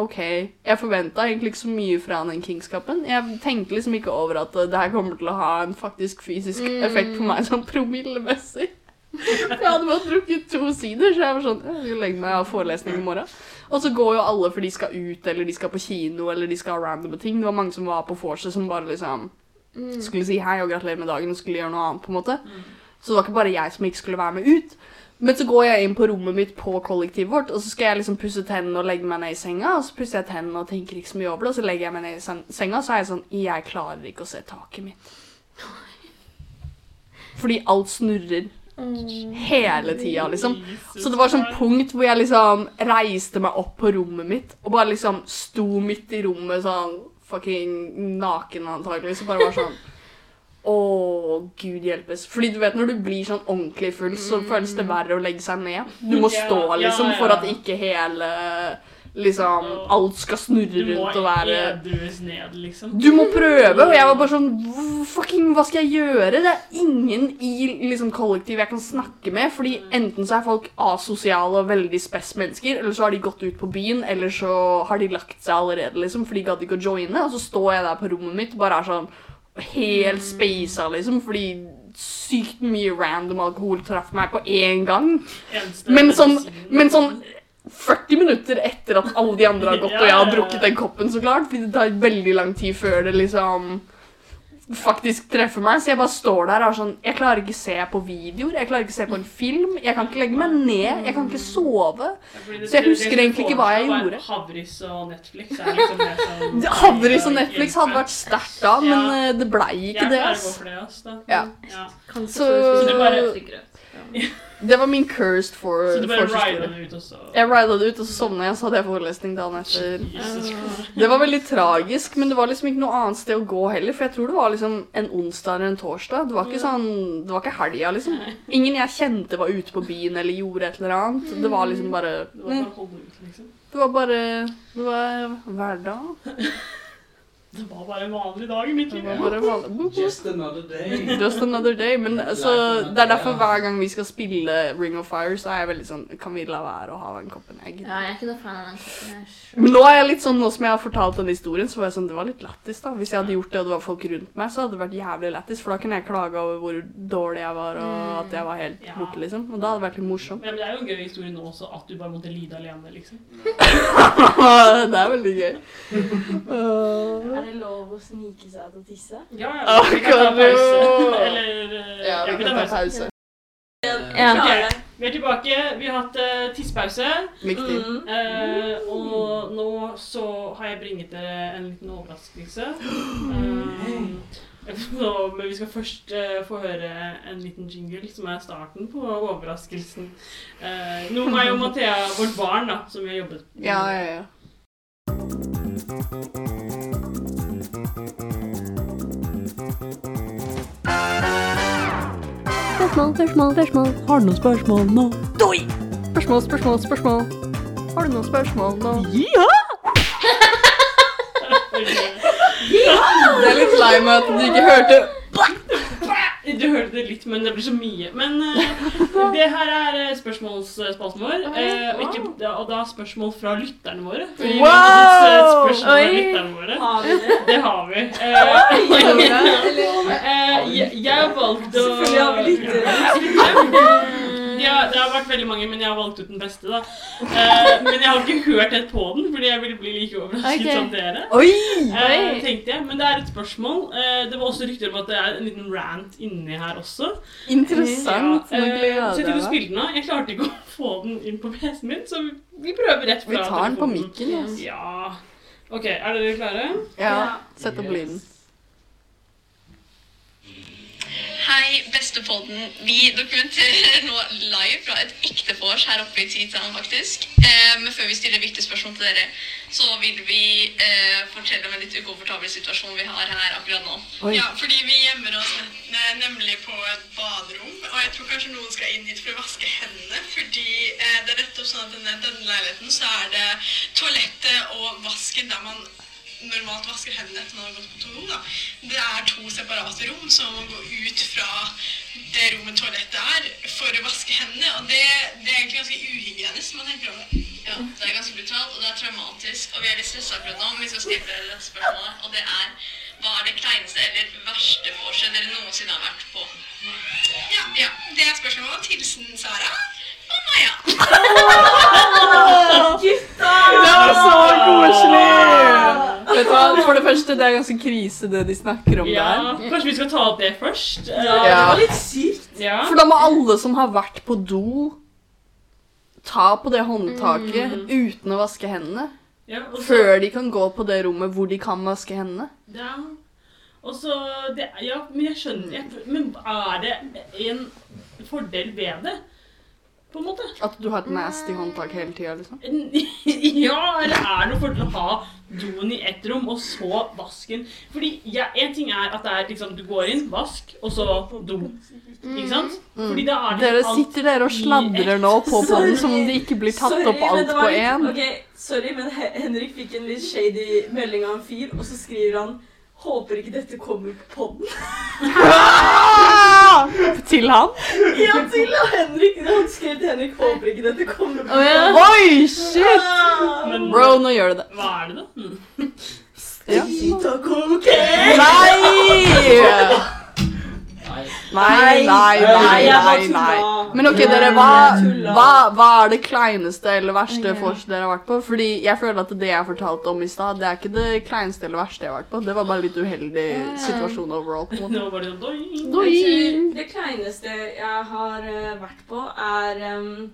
OK. Jeg forventa egentlig ikke så mye fra den Kings-kappen. Jeg tenkte liksom ikke over at det her kommer til å ha en faktisk fysisk effekt på meg sånn promillemessig. For Jeg hadde bare drukket to sider, så jeg var sånn Jeg vil legge meg av forelesning i morgen. Og så går jo alle for de skal ut, eller de skal på kino, eller de skal ha randome ting. Det var mange som var på vorset som bare liksom skulle si hei og gratulere med dagen og skulle gjøre noe annet. på en måte. Så det var ikke bare jeg som ikke skulle være med ut. Men så går jeg inn på rommet mitt på kollektivet vårt, og så skal jeg liksom pusse tennene og legge meg ned i senga. Og så pusser jeg tennene og tenker ikke så mye over det, og så legger jeg meg ned i senga, og så er jeg sånn Jeg klarer ikke å se taket mitt. Fordi alt snurrer hele tida, liksom. Så det var sånn punkt hvor jeg liksom reiste meg opp på rommet mitt og bare liksom sto midt i rommet sånn fucking naken antagelig. Så bare var sånn Å, gud hjelpes. Fordi du vet når du blir sånn ordentlig full, så føles det verre å legge seg ned. Du må stå liksom for at ikke hele liksom Alt skal snurre rundt og være edrues ned, liksom. du må prøve, og jeg var bare sånn Fucking, hva skal jeg gjøre? Det er ingen i liksom, kollektivet jeg kan snakke med. Fordi enten så er folk asosiale og veldig spess mennesker, eller så har de gått ut på byen, eller så har de lagt seg allerede, liksom, for de gadd ikke å joine. Og så står jeg der på rommet mitt og bare er sånn helt spasa, liksom, fordi sykt mye random alkohol traff meg på én gang. Men sånn, men sånn 40 minutter etter at alle de andre har gått, og jeg har drukket den koppen, så klart. For det tar veldig lang tid før det liksom faktisk treffer meg. Så jeg bare står der og er sånn Jeg klarer ikke se på videoer, jeg klarer ikke se på en film. Jeg kan ikke legge meg ned, jeg kan ikke sove. Ja, så jeg husker egentlig ikke hva jeg gjorde. Havris og Netflix er liksom det som Havris og Netflix hadde vært sterkt da, men Ja. eh, det blei ikke Jeg det. klarer å gå for det, da. Ja. Så- så, Så du bare- Det var min cursed for Så du bare rida det ut, og så Jeg rida det ut, og så sovna jeg, og så hadde jeg forelesning dagen etter. Det var veldig tragisk, men det var liksom ikke noe annet sted å gå heller. For jeg tror det var liksom en onsdag eller en torsdag. Det var ikke sånn, det var ikke helga, liksom. Ingen jeg kjente var ute på byen eller gjorde et eller annet. Det var liksom bare Det var bare å holde ut, liksom. Det var bare Det var hverdag. Det var bare en vanlig dag i mitt Det liv. var bare vanlig. Just another day. Just another day. Men så, det er derfor hver gang vi skal spille Ring of Fire, så er jeg veldig sånn Kan vi la være å ha den koppen egg? Ja, jeg er ikke noe fan av den koppen. Men nå er jeg litt sånn, nå som jeg har fortalt den historien, så var jeg sånn, det var litt lættis da. Hvis jeg hadde gjort det, og det var folk rundt meg, så hadde det vært jævlig lættis. For da kunne jeg klage over hvor dårlig jeg var, og at jeg var helt Ja. borte, liksom. Og da hadde det vært litt morsomt. Ja, men det er jo en gøy historie nå også, at du bare måtte lide alene, liksom. det er veldig gøy. Uh, Er det lov å snike seg til å tisse? Ja, ja. Å, Vi kan ta pause. Eller eh, ja, vi kan ta pause. Ja. Ok, vi er tilbake. Vi har hatt uh, tissepause. Viktig. Mm. Eh, og nå så har jeg bringet dere en liten overraskelse. Eh, nå, men vi skal først eh, få høre en liten jingle som er starten på overraskelsen. Uh, nå er jo Mathea vårt barn, da, som vi har jobbet med. Ja, ja, ja. Spørsmål, spørsmål, spørsmål. Har du noen spørsmål nå? Doi! Spørsmål, spørsmål, spørsmål. Har du noen spørsmål nå? Ja! Det er litt lei meg at du ikke hørte Du hørte det litt, men det blir så mye. Men uh, det her er eh, spørsmålsspalten vår. Uh, og, ikke, og da spørsmål fra lytterne våre. Fordi vi har fått et Wow! spørsmål fra lytterne våre. Har vi det? Det har vi. Uh, eh, jeg, jeg valgte å Selvfølgelig har vi lyttere. Ja, det har vært veldig mange, men jeg har valgt ut den beste. da. Uh, men jeg har ikke hørt helt på den, fordi jeg ville bli like overrasket okay. som dere. Oi! uh, tenkte jeg, Men det er et spørsmål. Uh, det var også rykter om at det er en liten rant inni her også. Interessant. Ja, eh, så jeg spille den av. Jeg klarte ikke å få den inn på PC-en min, så vi prøver rett fra Vi tar den på mikken. ass. Ja. Ok, er dere klare? Ja, sett opp lyden. Hei, bestepodden. Vi dokumenterer nå live fra et ekte vors her oppe i Titan, faktisk. Eh, men før vi stiller viktige spørsmål til dere, så vil vi eh, fortelle om en litt ukomfortabel situasjon vi har her akkurat nå. Oi. Ja, fordi vi gjemmer oss ne- nemlig på et baderom, og jeg tror kanskje noen skal inn hit for å vaske hendene, fordi eh, det er nettopp sånn at denne, denne leiligheten så er det toalettet og vasken der man normalt vasker hendene etter man har gått på do. Det er to separate rom, så man må gå ut fra det rommet toalettet er, for å vaske hendene. Og det, det er egentlig ganske uhygienisk, man tenker over det. Ja, det er ganske brutalt, og det er traumatisk. Og vi er litt stressa akkurat nå, men vi skal stille dette spørsmålet. Og det er hva er det kleineste eller verste vorset dere noensinne har vært på? Ja, ja. Det er spørsmålet. Hilsen Sara og Maja. Det var så koselig! Vet du hva, For det første, det er ganske krise det de snakker om Ja, der. kanskje vi skal ta opp det først? Ja, Eh, det var litt sykt. ja. For da må alle som har vært på do, ta på det håndtaket uten å vaske hendene. ja og så- Før de kan gå på det rommet hvor de kan vaske hendene. Ja. Og så det, Ja, men jeg skjønner jeg, Men er det en fordel ved det? På en måte? At du har et nasty håndtak hele tida, liksom. Ja, eller er det noe fordel å ha doen i ett rom, og så vasken? Fordi ja, En ting er at det er liksom Du går inn, vask, og så do. Ikke sant? Fordi da er det Dere alt- sitter der og sladrer nå på podden som om det ikke blir tatt Sorry, opp alt på én. Okay, sorry, men Henrik fikk en litt shady melding av en fyr, og så skriver han Håper ikke dette kommer på podden. Ah! Til han? Ja, til Henrik. Han skrev til Henrik Håper ikke dette kommer på ja. Oi, shit! Men Bro, nå gjør du det. hva er det, da? Mm. Ja. Gita! Nei! Nei, nei, nei, Nei, nei. Men ok, dere, hva, hva, hva er det kleineste eller verste vorset dere har vært på? Fordi jeg føler at det jeg fortalte om i stad, det er ikke det kleineste eller verste jeg har vært på. Det var bare litt uheldig situasjon overall. på en måte. Var det kleineste jeg har eh, vært på, er um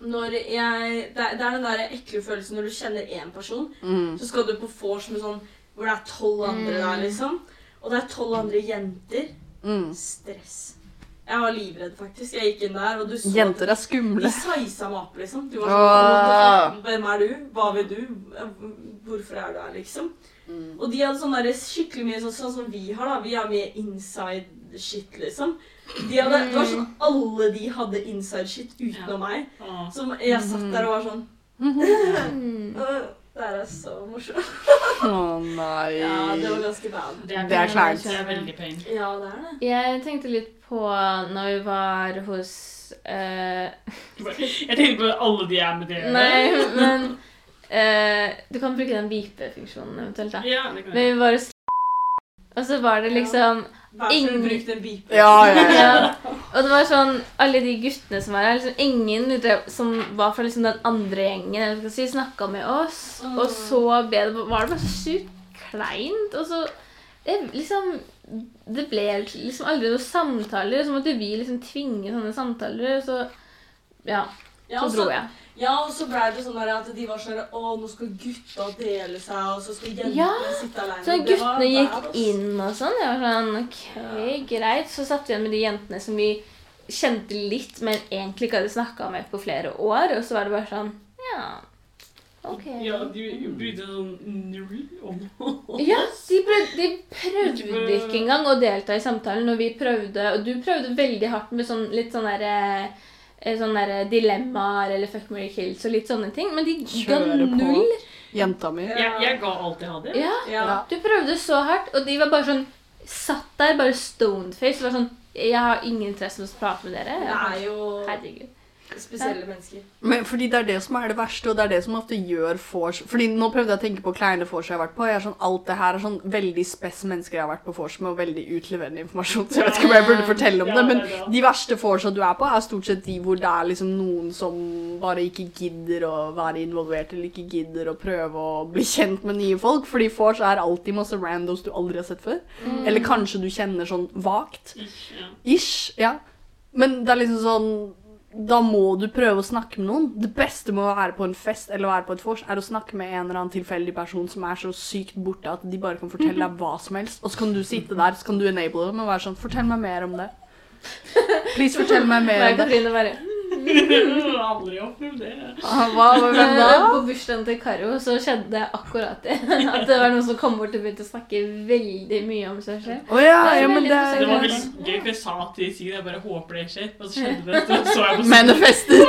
når jeg det er, det er den der ekle følelsen når du kjenner én person, Mm. så skal du på vors med sånn hvor det er tolv andre der, liksom. Og det er tolv andre jenter. Mm. Stress. Jeg var livredd, faktisk. Jeg gikk inn der, og du så Jenter er De skumle. siza meg opp, liksom. Du var Åh. sånn Hvem er du? Hva vil du? Hvorfor er du her, liksom? Og de hadde sånn der skikkelig mye sånn, sånn som vi har, da. Vi har mye inside shit, liksom. De hadde, det var sånn Alle de hadde inside shit utenom meg. Som jeg satt der og var sånn Mm. «Øh, Det er så morsomt. Å nei. Ja, det var ganske bad. Det er, Det er kleint. Det er veldig pain. Ja, det er det. Jeg tenkte litt på når vi var hos uh... Jeg tenkte på alle de er med det. Nei, men uh, Du kan bruke den beepe-funksjonen eventuelt. da. Ja, det kan Men jeg. vi var hos Og så var det liksom Vær så Ingen- snill, bruk den beepen. Ja, ja, ja. ja. Og det var sånn Alle de guttene som var her, liksom ingen som var fra liksom den andre gjengen, si, snakka med oss. Mm. Og så ble det, var det bare så sykt kleint. Og så det, liksom Det ble liksom aldri noen samtaler. Så måtte vi liksom tvinge sånne samtaler. Så ja, Ja, så dro jeg. Ja, og så ble det sånn der at de var sånn Å, nå skal gutta dele seg, og så skal jentene Ja, sitte alene. Så Det var guttene gikk inn og sånn. Jeg var sånn OK, greit. Så satt vi igjen med de jentene som vi kjente litt, men egentlig ikke hadde snakka med på flere år. Og så var det bare sånn Ja, OK. Ja, de brydde seg sånn null om oss. Ja, de, prøvde, de prøvde ikke engang å delta i samtalen når vi prøvde. Og du prøvde veldig hardt med sånn, litt sånn derre eh, Sånn der dilemmaer eller fuck, marry, kills og litt sånne ting. Men de ga null. Jenta mi. Jeg, jeg ga alt jeg hadde. Ja, Ja. Du prøvde så hardt, og de var bare sånn Satt der, bare stoned face. Var sånn Jeg har ingen interesse av å prate med dere. Det Jeg, er jo herregud. Spesielle mennesker. Men fordi det er det som er det verste, og det er det som ofte gjør vors Fordi nå prøvde jeg å tenke på kleine vors jeg har vært på. Jeg er sånn, alt det her er sånn veldig spes mennesker jeg har vært på vors med, og veldig utleverende informasjon. Så jeg vet ikke om jeg burde fortelle om Ja, det, men det de verste vorsa du er på, er stort sett de hvor det er liksom noen som bare ikke gidder å være involvert, eller ikke gidder å prøve å bli kjent med nye folk. Fordi vors er alltid masse randos du aldri har sett før. Eller kanskje du kjenner sånn vagt. Ish, ja. Ish, ja. Men det er liksom sånn da må du prøve å snakke med noen. Det beste med å være på en fest eller være på et vors, er å snakke med en eller annen tilfeldig person som er så sykt borte at de bare kan fortelle deg hva som helst. Og så kan du sitte der, så kan du enable dem og være sånn Fortell meg mer om det. Please, fortell meg mer om det. Aldri opplevd det. Ah, Hva, hva, Men hva? På bursdagen til Karo så skjedde det akkurat det. At det var noen som kom bort og begynte å snakke veldig mye om seg selv. Oh, ja, Det ja, men det Det var veldig gøy, for jeg sa til Sigrid jeg bare håper det skjer. Og så skjedde det. Så så jeg på Manifestet.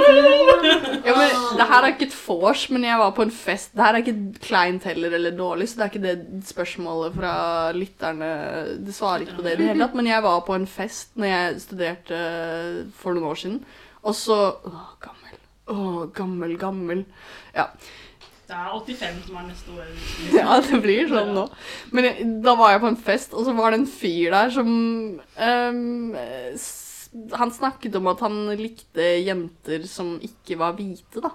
Ja, men det her er ikke et vors, men jeg var på en fest. Det her er ikke kleint heller eller dårlig, så det er ikke det spørsmålet fra lytterne Det svarer ikke på det i det hele tatt. Men jeg var på en fest når jeg studerte for noen år siden, og så Å, gammel. Å, gammel, gammel. Ja. Det er 85 som er neste år. Ja, det blir sånn nå. Men jeg, da var jeg på en fest, og så var det en fyr der som um, Han snakket om at han likte jenter som ikke var hvite, da.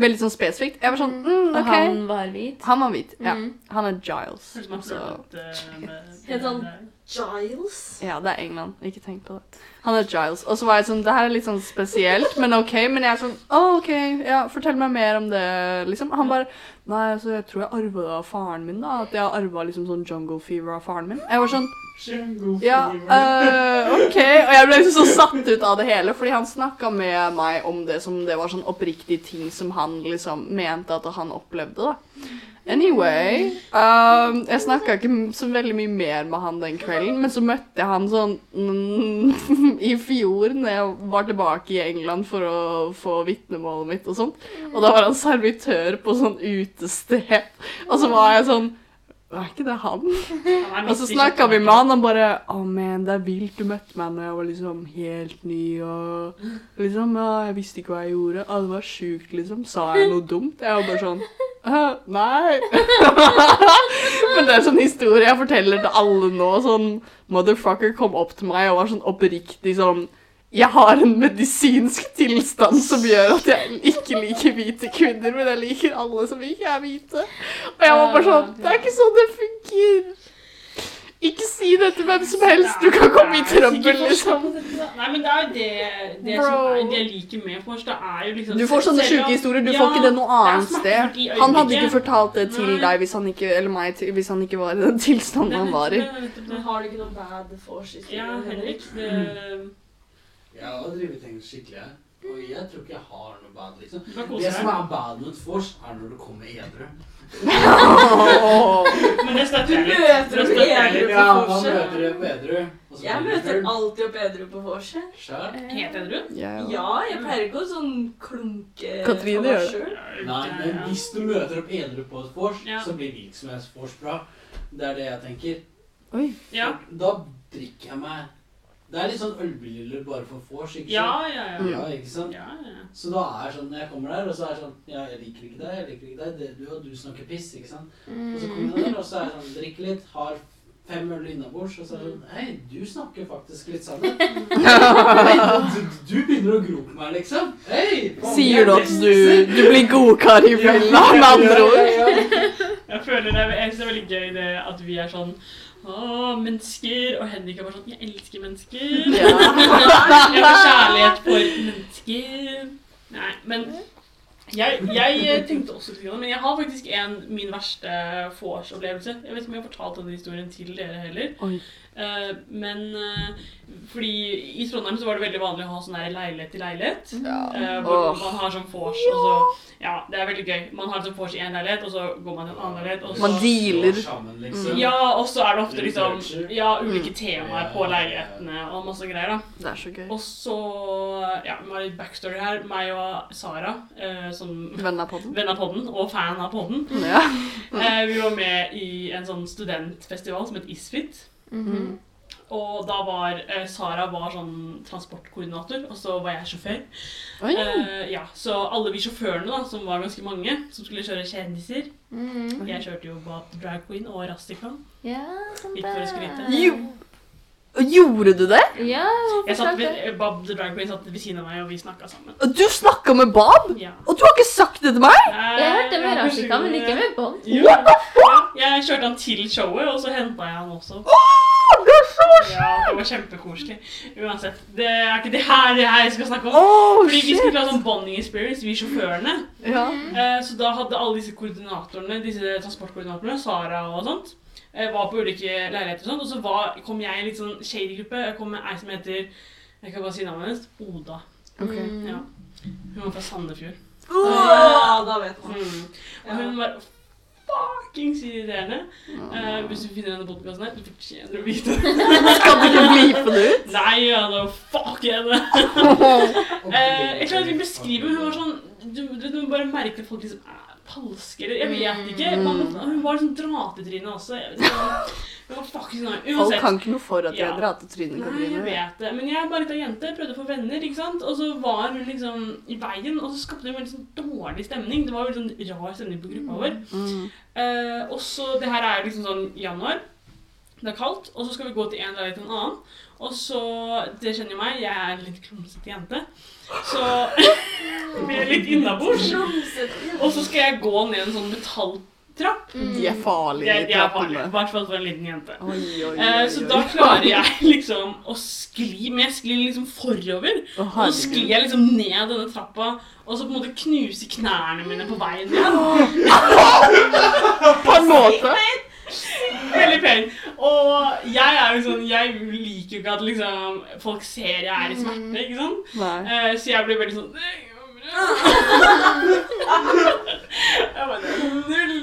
Veldig sånn spesifikt. Jeg var sånn mm, Og han var hvit. Han var hvit. Ja. Mm. Han er Giles. Som har Så, flørtet eh, Helt sånn Giles? ja, det er England. Ikke tenk på det. Han er Giles. Og så var jeg sånn Det her er litt sånn spesielt, men OK. Men jeg er sånn Å, OK. Ja, fortell meg mer om det, liksom. Han bare Nei, altså, jeg tror jeg arva det av faren min, da. At jeg har arva liksom sånn jungle fever av faren min. Jeg var sånn Ja, øh, OK. Og jeg ble liksom så satt ut av det hele, fordi han snakka med meg om det som det var sånn oppriktige ting som han liksom mente at han opplevde, da. Anyway um, Jeg snakka ikke så veldig mye mer med han den kvelden, men så møtte jeg han sånn mm, i fjor når jeg var tilbake i England for å få vitnemålet mitt og sånt. Og da var han servitør på sånn utested, og så var jeg sånn Er ikke det han? Og så snakka vi med han, og bare Å, oh, men det er vilt du møtte meg når jeg var liksom helt ny, og liksom Ja, jeg visste ikke hva jeg gjorde. Å, det var sjukt, liksom. Sa jeg noe dumt? Jeg var bare sånn «Øh, Nei. Men det er sånn historie jeg forteller til alle nå. Sånn Motherfucker kom opp til meg og var sånn oppriktig sånn jeg har en medisinsk tilstand som gjør at jeg ikke liker hvite kvinner, men jeg liker alle som ikke er hvite. Og jeg var bare sånn Det er ikke sånn det funker. Ikke si det til hvem som helst. Du kan komme i trøbbel, liksom. Nei, men det er jo det, det som er, det jeg liker med Fors. Det er jo liksom Du får sånne sjuke historier. Du Ja, får ikke det noe annet sted. Han hadde ikke fortalt det til Nei. deg hvis han ikke, eller meg hvis han ikke var i den tilstanden han var i. Men har du ikke noe bad force-historie? Ja, Henrik. Det, Jeg har drevet ting skikkelig og jeg tror ikke jeg har noe bad, liksom. Det som er bad med et vors, er når du kommer edru. Men det støtter jeg Du møter opp edru. Ja, vorset. på edru. og Jeg møter alltid opp edru på vorset. Helt edru? Ja, ja. Ja, jeg pleier ikke å sånn klunke Katrine gjør det. Nei, men hvis du møter opp edru på et vors, Ja. så blir hvilket som helst vors bra. Det er det jeg tenker. Oi. Ja. Da drikker jeg meg Det er litt sånn ølbriller bare for vors, ikke Ja, sant? ja, ja. Mm. Ja, ikke sant? Ja, ja. Så da er jeg sånn, når jeg kommer der, og så er jeg sånn Ja, jeg liker ikke deg, jeg liker ikke deg. Det, du og du snakker piss, ikke sant? Og så kommer jeg der, og så er jeg sånn Drikker litt, har fem øl innabords, og så er jeg sånn Hei, du snakker faktisk litt sammen. Hei, du, du begynner å gro på meg, liksom. Hei! Sier er du at du, du blir godkar i fylla, med andre ord? Ja, ja, ja. Jeg føler det, jeg synes det er veldig gøy det at vi er sånn Å, mennesker. Og Henrik er bare sånn Jeg elsker mennesker. Ja. Jeg har kjærlighet for mennesker. Nei, men jeg, jeg tenkte også litt, det, men jeg har faktisk en min verste vors-opplevelse. Jeg vet ikke om jeg har fortalt denne historien til dere heller. Oi. Eh, men eh, fordi i Trondheim så var det veldig vanlig å ha sånn der leilighet til leilighet. eh, hvor oh. man har sånn vors, og så Ja, det er veldig gøy. Man har sånn vors i én leilighet, og så går man til en annen leilighet, og så Man dealer. Liksom. ja, og så er det ofte liksom. Ja, ulike temaer på ja, ja. leilighetene og masse greier, da. Det er så gøy. Og så Ja, vi har litt backstory her. Meg og Sara, eh, som Venn av podden. venn av podden og fan av podden, Ja. eh, vi var med i en sånn studentfestival som het Isfit. Mhm. Og da var eh, Sara var sånn transportkoordinator, og så var jeg sjåfør. Eh, ja, Så alle vi sjåførene, da, som var ganske mange, som skulle kjøre kjendiser Mhm. Jeg kjørte jo Bob the Drag Queen og Rastikland. Ja, sånn Ikke for å skryte. Jo. Gjorde du det? Ja, Jeg satt ved, Bob the Drag Queen satt ved siden av meg, og vi snakka sammen. Du snakka med Bob? Ja. Og du har ikke sagt det til meg? Jeg hørte med Rashika, men ikke med Bob. Ja. Jeg kjørte han til showet, og så henta jeg han også. Ja, det var kjempekoselig. Uansett. Det er ikke det her jeg skal snakke om. Oh, Fordi vi skulle ha sånn bonding experience, vi sjåførene. Ja. Eh, Så da hadde alle disse koordinatorene, disse transportkoordinatorene, Sara og sånt, eh, var på ulike leiligheter og sånn. Og så var, kom jeg i en litt sånn shady gruppe. Jeg kom med ei som heter Jeg kan bare si navnet hennes. Oda. Okay. Ja. Hun var fra Sandefjord. Ja, da vet man. Mm. Og hun var fuckings irriterende. Eh, hvis du finner denne podkasten her, du fortjener å vite det. Skal du ikke bleepe det ut? Nei, ja, da fuck henne. uh, jeg klarer ikke å beskrive Hun var sånn Du, du, du bare merker at folk liksom er falske eller Jeg vet ikke. Man, hun var sånn dratetryne også. Jeg vet ikke. Hun var fucking Uansett. Folk kan ikke noe for at de Ja. dratetryne, Nei, jeg vet det. Men jeg bare litt av jente. Prøvde å få venner, ikke sant. Og så var hun liksom i veien, og så skapte hun en veldig sånn dårlig stemning. Det var veldig sånn rar stemning på gruppa vår. Mm. Eh, og så, Det her er liksom sånn januar. Det er kaldt, og så skal vi gå til en leilighet til en annen. Og så Det kjenner jo meg, jeg er en litt klumsete jente. Så vi er litt innabords. Og så skal jeg gå ned en sånn metalltrapp. De er farlige, Det, de det er. I hvert fall for en liten jente. Oi, oi, oi, Eh, så da klarer jeg liksom å skli, men jeg sklir liksom forover. Og så sklir jeg liksom ned denne trappa, og så på en måte knuser knærne mine på veien igjen. På en måte. Veldig pen. Og jeg er jo sånn, jeg liker jo ikke at liksom folk ser jeg er i smerte, ikke sant? Eh, så jeg blir veldig sånn Jeg bare null.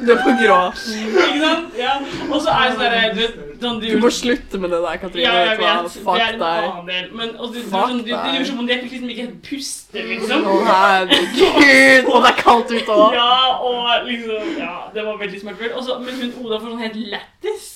Du er på grå. Ikke sant? Ja. Og så er jeg sånn der, du vet, sånn Du du må slutte med det der, Katrine. Ja, jeg vet hva? vet. Det Fuck er en deg. annen del. Men og Fuck sånn, deg. gjør som om jeg liksom ikke helt Å liksom. Å, herregud. Og det er kaldt ute òg. Ja, og liksom Ja, det var veldig. Og så- Men hun Oda får sånn helt lættis.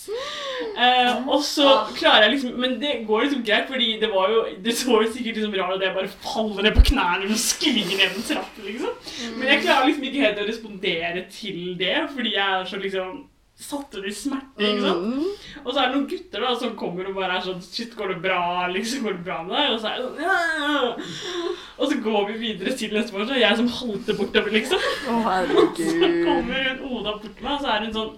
Eh, og så klarer jeg liksom Men det går liksom greit, fordi det var jo Det så jo sikkert liksom rart ut at jeg bare faller ned på knærne og sklir ned en trapp, liksom. Men jeg klarer liksom ikke helt å respondere til det, fordi jeg er så liksom satt i smerte, ikke sant. Mm. Og så er det noen gutter da som kommer og bare er sånn Shit, går det bra? Liksom, går det bra med deg? Og så er jeg sånn ja. Og så går vi videre til neste morgen, så er jeg som halter bortover, liksom. og Så kommer hun Oda bort til meg, og så er hun sånn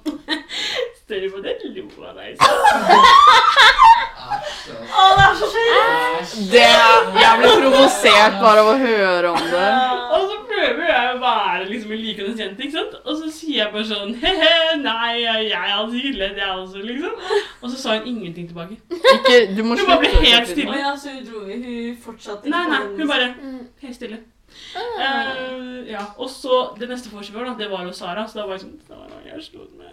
Ser du på det? Lo av deg. Så. Å, det er så skjønt! Det Jeg blir provosert bare av å høre om det. Og så prøver jeg å være liksom en likende jente, ikke sant? Og så sier jeg bare sånn He-he, nei, jeg hadde sikkert jeg også, liksom. Og så sa hun ingenting tilbake. Ikke, du må Du bare ble slutte. helt Å stille. ja, så hun dro Hun fortsatte Nei, nei, hun bare Mm. helt stille. Eh, ja, og så Det neste vorspielet, det var jo Sara, så da var jeg sånn Sara, jeg slo meg.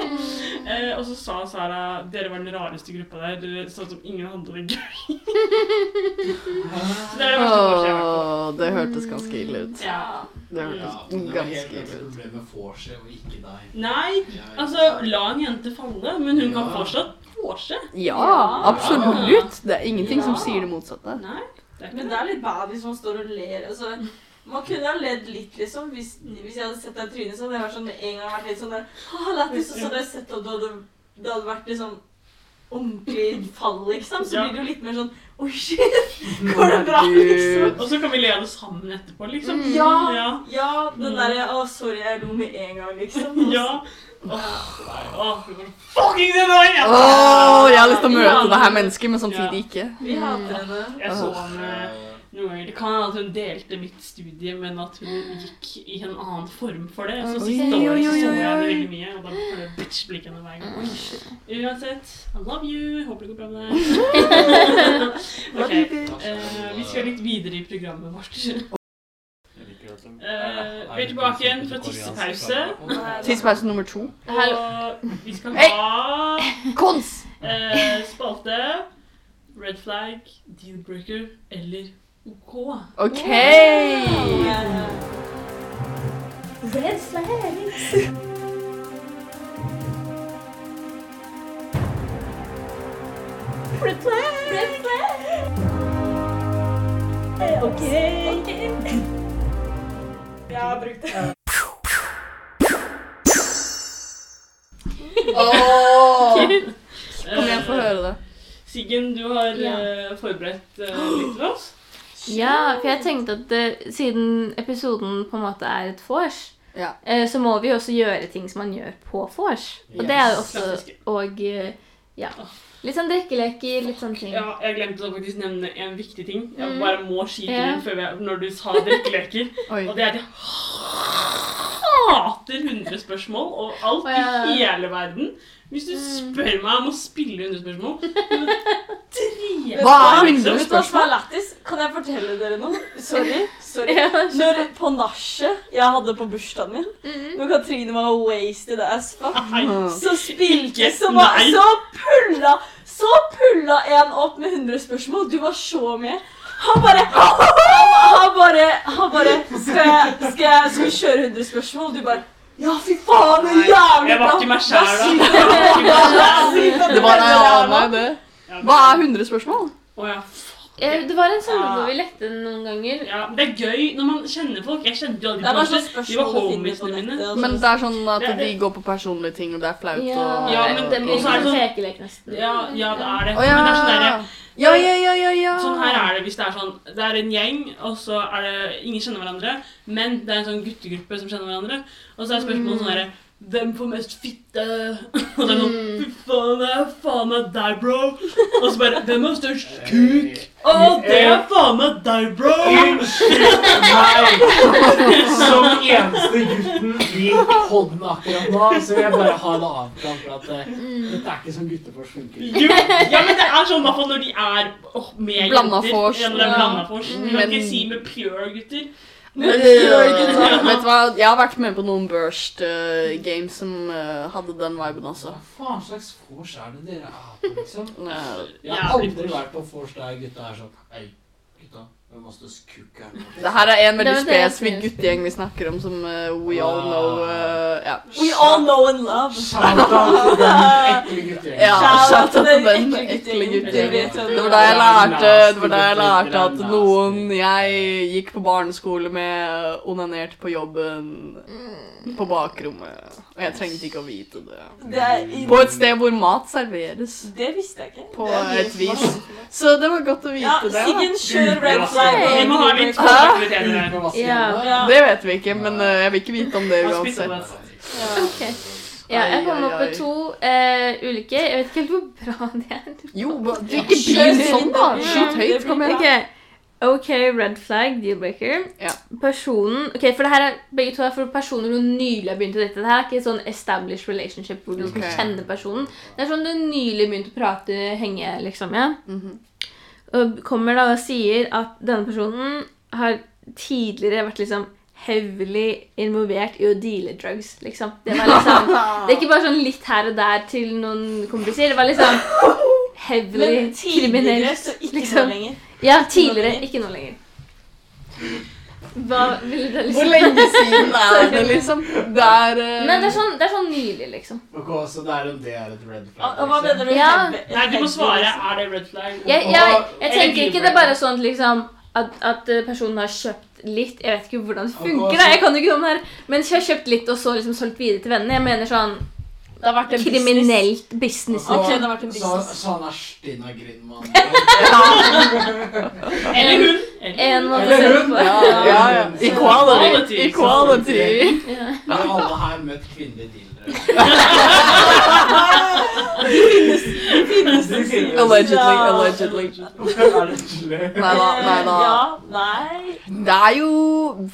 uh, og så sa Sara dere var den rareste gruppa der. Dere så ut som ingen hadde det gøy. så det er det verste vorspielet jeg har. Det hørtes ganske ille ut. Ja. Det hørtes ja, det ganske ille ut. problem med vorset og ikke deg. Nei, altså la en jente falle, men hun kan fortsatt vorse. Ja, absolutt. Det er ingenting som sier det motsatte. Nei, det Men det er litt bad hvis man står og ler. Altså, man kunne ha ledd litt, liksom. Hvis, hvis jeg hadde sett deg i trynet, så hadde jeg vært sånn med en gang vært litt sånn der «Haha, lættis», Og så hadde jeg sett at du hadde, det hadde vært liksom ordentlig fall, liksom. Så blir det jo litt mer sånn Oi, shit! Går det bra, liksom? Og så kan vi le av det sammen etterpå, liksom. Mm. Ja, Ja. ja, den derre Å, sorry, jeg lo med en gang, liksom. Ja. Åh, åh, det var fucking annoying! ja. Åh, jeg har lyst til å møte det her mennesket, men samtidig ikke. Vi hater henne. Jeg så henne noen ganger. Det kan hende at hun delte mitt studie, men at hun gikk i en annen form for det. Så Oi, siste året oi, så, oi, så oi, jeg oi. det veldig mye, og da ble det bitch-blikk henne hver gang. Uansett, I love you. Håper det går bra med deg. Ok, eh, vi skal litt videre i programmet vårt. Eh, vi er tilbake igjen fra tissepause. Tissepause nummer to. Og vi skal ha Kons! eh, spalte, red flag, deal-breaker eller OK. OK. Red flags. Red flag. Red flag. Ok. Jeg har brukt det. Åh. Eh, Kom igjen, få høre det. Siggen, du har Ja. eh, forberedt eh, litt til oss. Ja, for jeg tenkte at det, siden episoden på en måte er et vors, Ja. eh, så må vi også gjøre ting som man gjør på vors. Og det er jo også Klassiske. og eh, ja. Litt sånn drikkeleker, litt sånne ting. Ja, jeg glemte å faktisk nevne en viktig ting. Jeg Mm. bare må skyte inn før vi, når du sa drikkeleker. Og det er at jeg hater 100 spørsmål og alt oh, ja. i hele verden. Hvis du spør meg om å spille 100 spørsmål Tre Hva er 100 Vet du hva som er spørsmål? lættis? Kan jeg fortelle dere noe? Sorry. sorry. Når på nachet jeg hadde på bursdagen min, Mhm. når Katrine var wasted as fuck, så spilte så, var, så pulla Så pulla en opp med 100 spørsmål. Du var så med. Han bare Han bare, han bare skal, jeg, skal, jeg, skal vi kjøre 100 spørsmål? Du bare Ja, fy faen, det er jævlig bra. Jeg var ikke meg sjæl da. Det var ei annen, det. Hva er 100 spørsmål? Å, ja. Eh, Det var en sånn Ja. hvor vi lette noen ganger. ja, Det er gøy når man kjenner folk. Jeg kjente jo aldri Det er bare på sånn det. De var homiesene mine. Men sånn. det er sånn at Det- de går på personlige ting, og det er flaut Ja, og Ja, men det blir sånn sånn- pekelek nesten. Ja, ja, det er det. Oh, ja. Men det er sånn derre Ja, ja, ja, ja, ja. Sånn her er det hvis det er sånn Det er en gjeng, og så er det Ingen kjenner hverandre, men det er en sånn guttegruppe som kjenner hverandre. Og så er spørsmålet sånn herre Hvem får mest fitte? Og så er det sånn Fy faen, det er faen meg deg, bro. Og så bare Hvem har størst kuk? Å, det er faen meg deg, bro. Nei! Som eneste gutten i podden akkurat nå, så vil jeg bare ha det avklart at eh, dette er ikke sånn guttefors funker. Jo, ja, men det er sånn i hvert fall når de er åh, med Blanda jenter. vors, Ja, når det er blanda vors. Du kan Men- ikke si med pure gutter. Øh, Vet du hva, jeg har vært med på noen Burst uh, games som uh, hadde den viben også. Hva faen slags vors er det dere er på, liksom? Eh, Jeg har aldri vært på vors der gutta er sånn Det her er en veldig spesifikk guttegjeng vi snakker om, som uh, we all know uh, Ja. We all know and love. Shout-out. Ja, Shout out til den ekle guttegjengen. Det var da jeg det. lærte, det var da jeg lærte at noen Jeg gikk på barneskole med onanert på jobben på bakrommet. Og jeg trengte ikke å vite det. Det, er På et sted hvor mat serveres. det visste jeg ikke. På et vis. Så det var godt å Ja, det. Siggen, kjører kjør red flag. Vi må ha litt Ja. Ja. Det vet vi ikke, men eh, jeg vil ikke vite om det uansett. Ja. Ok. Ja, jeg kom opp med to uh, ulike. Jeg vet ikke helt hvor bra det er. Jo, du ikke begynn sånn, da. Skyt høyt. Kom igjen. Ok, ok, red flag, deal-breaker. Ja. Personen Ok, for det her er begge to er for personer du nylig har begynt å dette. Det her er ikke sånn established relationship hvor du okay. skal kjenne personen. Det er sånn du nylig begynte å prate, henge, liksom. ja. Mhm. Og kommer da og sier at denne personen har tidligere vært liksom heavily involvert i å deale drugs, liksom. Det var liksom Det er ikke bare sånn litt her og der til noen kompiser. Det var liksom heavily Men tidligere, kriminelt. så ikke liksom. nå lenger. Ja, tidligere. Ikke nå lenger. Hva ville det liksom Hvor lenge siden er det, liksom? Det er uh... Nei, det er sånn, det er sånn nylig, liksom. Ok, så det er, det er et red flag? Hva mener du? Ja. Nei, du må svare. Er det red flag? Jeg, jeg, jeg tenker ikke det er bare sånn liksom at, at eh, personen har kjøpt litt Jeg vet ikke hvordan det funker, så- da, jeg kan jo ikke noe om det her. Men jeg har kjøpt litt og så liksom solgt videre til vennene. Jeg mener sånn Det har vært en business. kriminelt business. Ok, det har vært en Så, business. så han er Stina Grindmann? Eller hun. Eller, Eller hun. Ja, ja, ja. Equality. Equality. Equality. Ja. Har alle her møtt kvinnelige dealere. Allegedly, Ja. allegedly. Er det Nei da, nei da. Ja, nei. Det er jo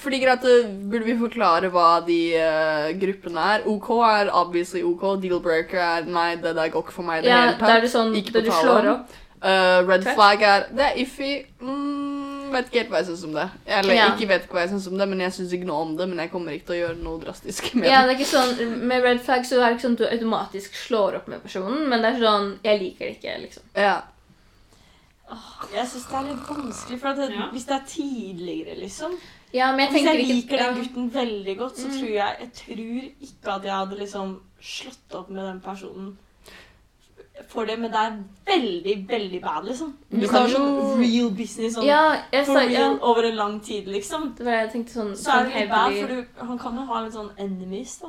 fordi greit, eh, Burde vi forklare hva de uh, gruppene er? OK er obviously OK. Deal-breaker er nei, det der går ikke for meg i det Ja, hele da er tatt. det sånn Ikke på slår tale. opp. Eh, red flag er Det er iffy. Mm, vet ikke helt hva jeg syns om det. Eller Ja. ikke vet hva jeg syns om det, men jeg syns ikke noe om det. Men jeg kommer ikke til å gjøre noe drastisk med Ja, det. det er ikke sånn, Med red flag så er det ikke sånn at du automatisk slår opp med personen, men det er sånn Jeg liker det ikke, liksom. Ja. Jeg syns det er litt vanskelig, for at det, Ja. hvis det er tidligere, liksom Ja, men jeg Hvis jeg jeg ikke liker den gutten veldig godt, så Mm. tror jeg Jeg tror ikke at jeg hadde liksom slått opp med den personen for det, men det er veldig, veldig bad, liksom. Du kan jo- real business sånn, Ja, jeg for sa real ja. over en lang tid, liksom, Det var jeg tenkte sånn, så er sånn det litt bad, for du, han kan jo ha litt sånn enemies, da.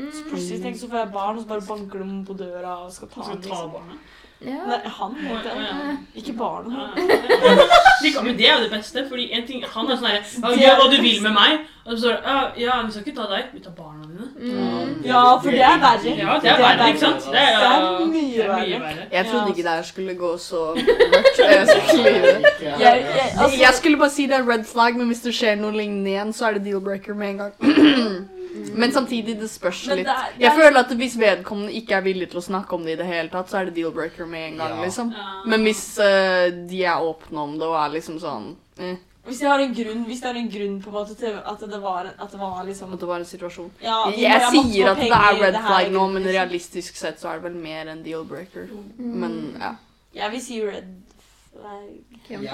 Så mm. plutselig tenk så får jeg barn, og så bare banker de på døra og skal ta Skal ta liksom. Ja. Nei, han heter Ja, jeg. ja. Ikke barna. Ja, ja. De kan- Men det er jo det beste, fordi en ting, han er sånn herre Gjør hva du vil med meg. Og så står det ja, vi skal ikke ta deg, vi tar barna dine. Mm. Ja, for det er verre. Ja, det er verre, ikke sant? Det er, er ja, mye det er verre. verre. Jeg trodde ikke det her skulle gå så mørkt. Jeg skulle Jeg- jeg- altså- Jeg skulle bare si det er red flag, men hvis det skjer noe lignende igjen, så er det deal-breaker med en gang. Men samtidig, det spørs litt. det er- det Jeg er- føler at hvis vedkommende ikke er villig til å snakke om det i det hele tatt, så er det deal-breaker med en gang, Ja. liksom. Men hvis uh, de er åpne om det og er liksom sånn eh, Hvis det har en grunn, hvis det er en grunn på en måte til at det var, at det var liksom At det var en situasjon. ja, jeg, Jeg sier at det er red flag nå, men liksom. realistisk sett så er det vel mer enn deal-breaker. Men ja. Jeg vil si red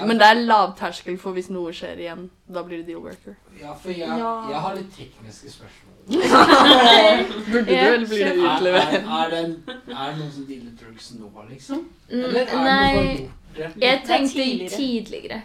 Men det er lavterskel for hvis noe skjer igjen. Da blir det deal worker. Ja, for jeg, Ja. jeg har litt tekniske spørsmål. Burde du, vel eller blir det Er, er, er, det, er det noen som dealer drugs nå, liksom? Mm, Eller er det noen som Det? jeg tenkte tidligere. tidligere.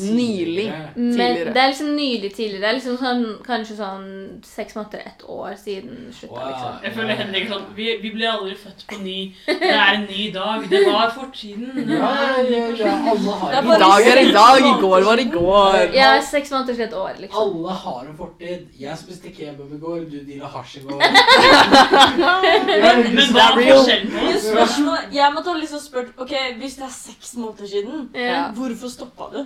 Nylig. Men Tidligere. det er liksom nylig tidligere. Det er liksom sånn, kanskje sånn seks måneder, ett år siden slutta, Wow. liksom. Jeg føler Henrik sånn vi, vi ble aldri født på ny. Det er en ny dag. Det var fortiden. Det Ja, var Det I dag er i dag, i går var i går. Ja, seks måneder til et år, liksom. Alle har en fortid. Jeg spiste kebab i går, du deala hasj i går. Men hva er forskjellen på oss? jeg måtte ha liksom spurt Ok, hvis det er seks måneder siden, Ja. hvorfor stoppa du?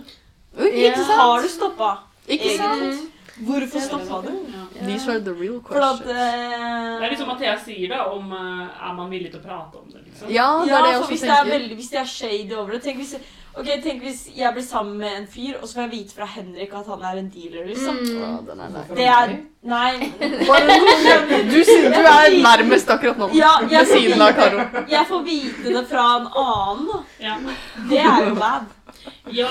Oi, Ikke Har du stoppa? Ikke sant? Hvorfor stoppa du? Ja. These are the real questions. at questions. eh, Det er liksom Mathea sier, da, om uh, er man villig til å prate om det, liksom. Ja, det er det jeg også hvis det er tenker. veldig Hvis det er shady over det Tenk hvis, ok, tenk hvis jeg blir sammen med en fyr, og så får jeg vite fra Henrik at han er en dealer, liksom. Mm. Er. Det er Nei. Du, du er nærmest akkurat nå. Ja, jeg Ved siden av Karo. Jeg får vite det fra en annen. Ja. Det er jo bad. ja.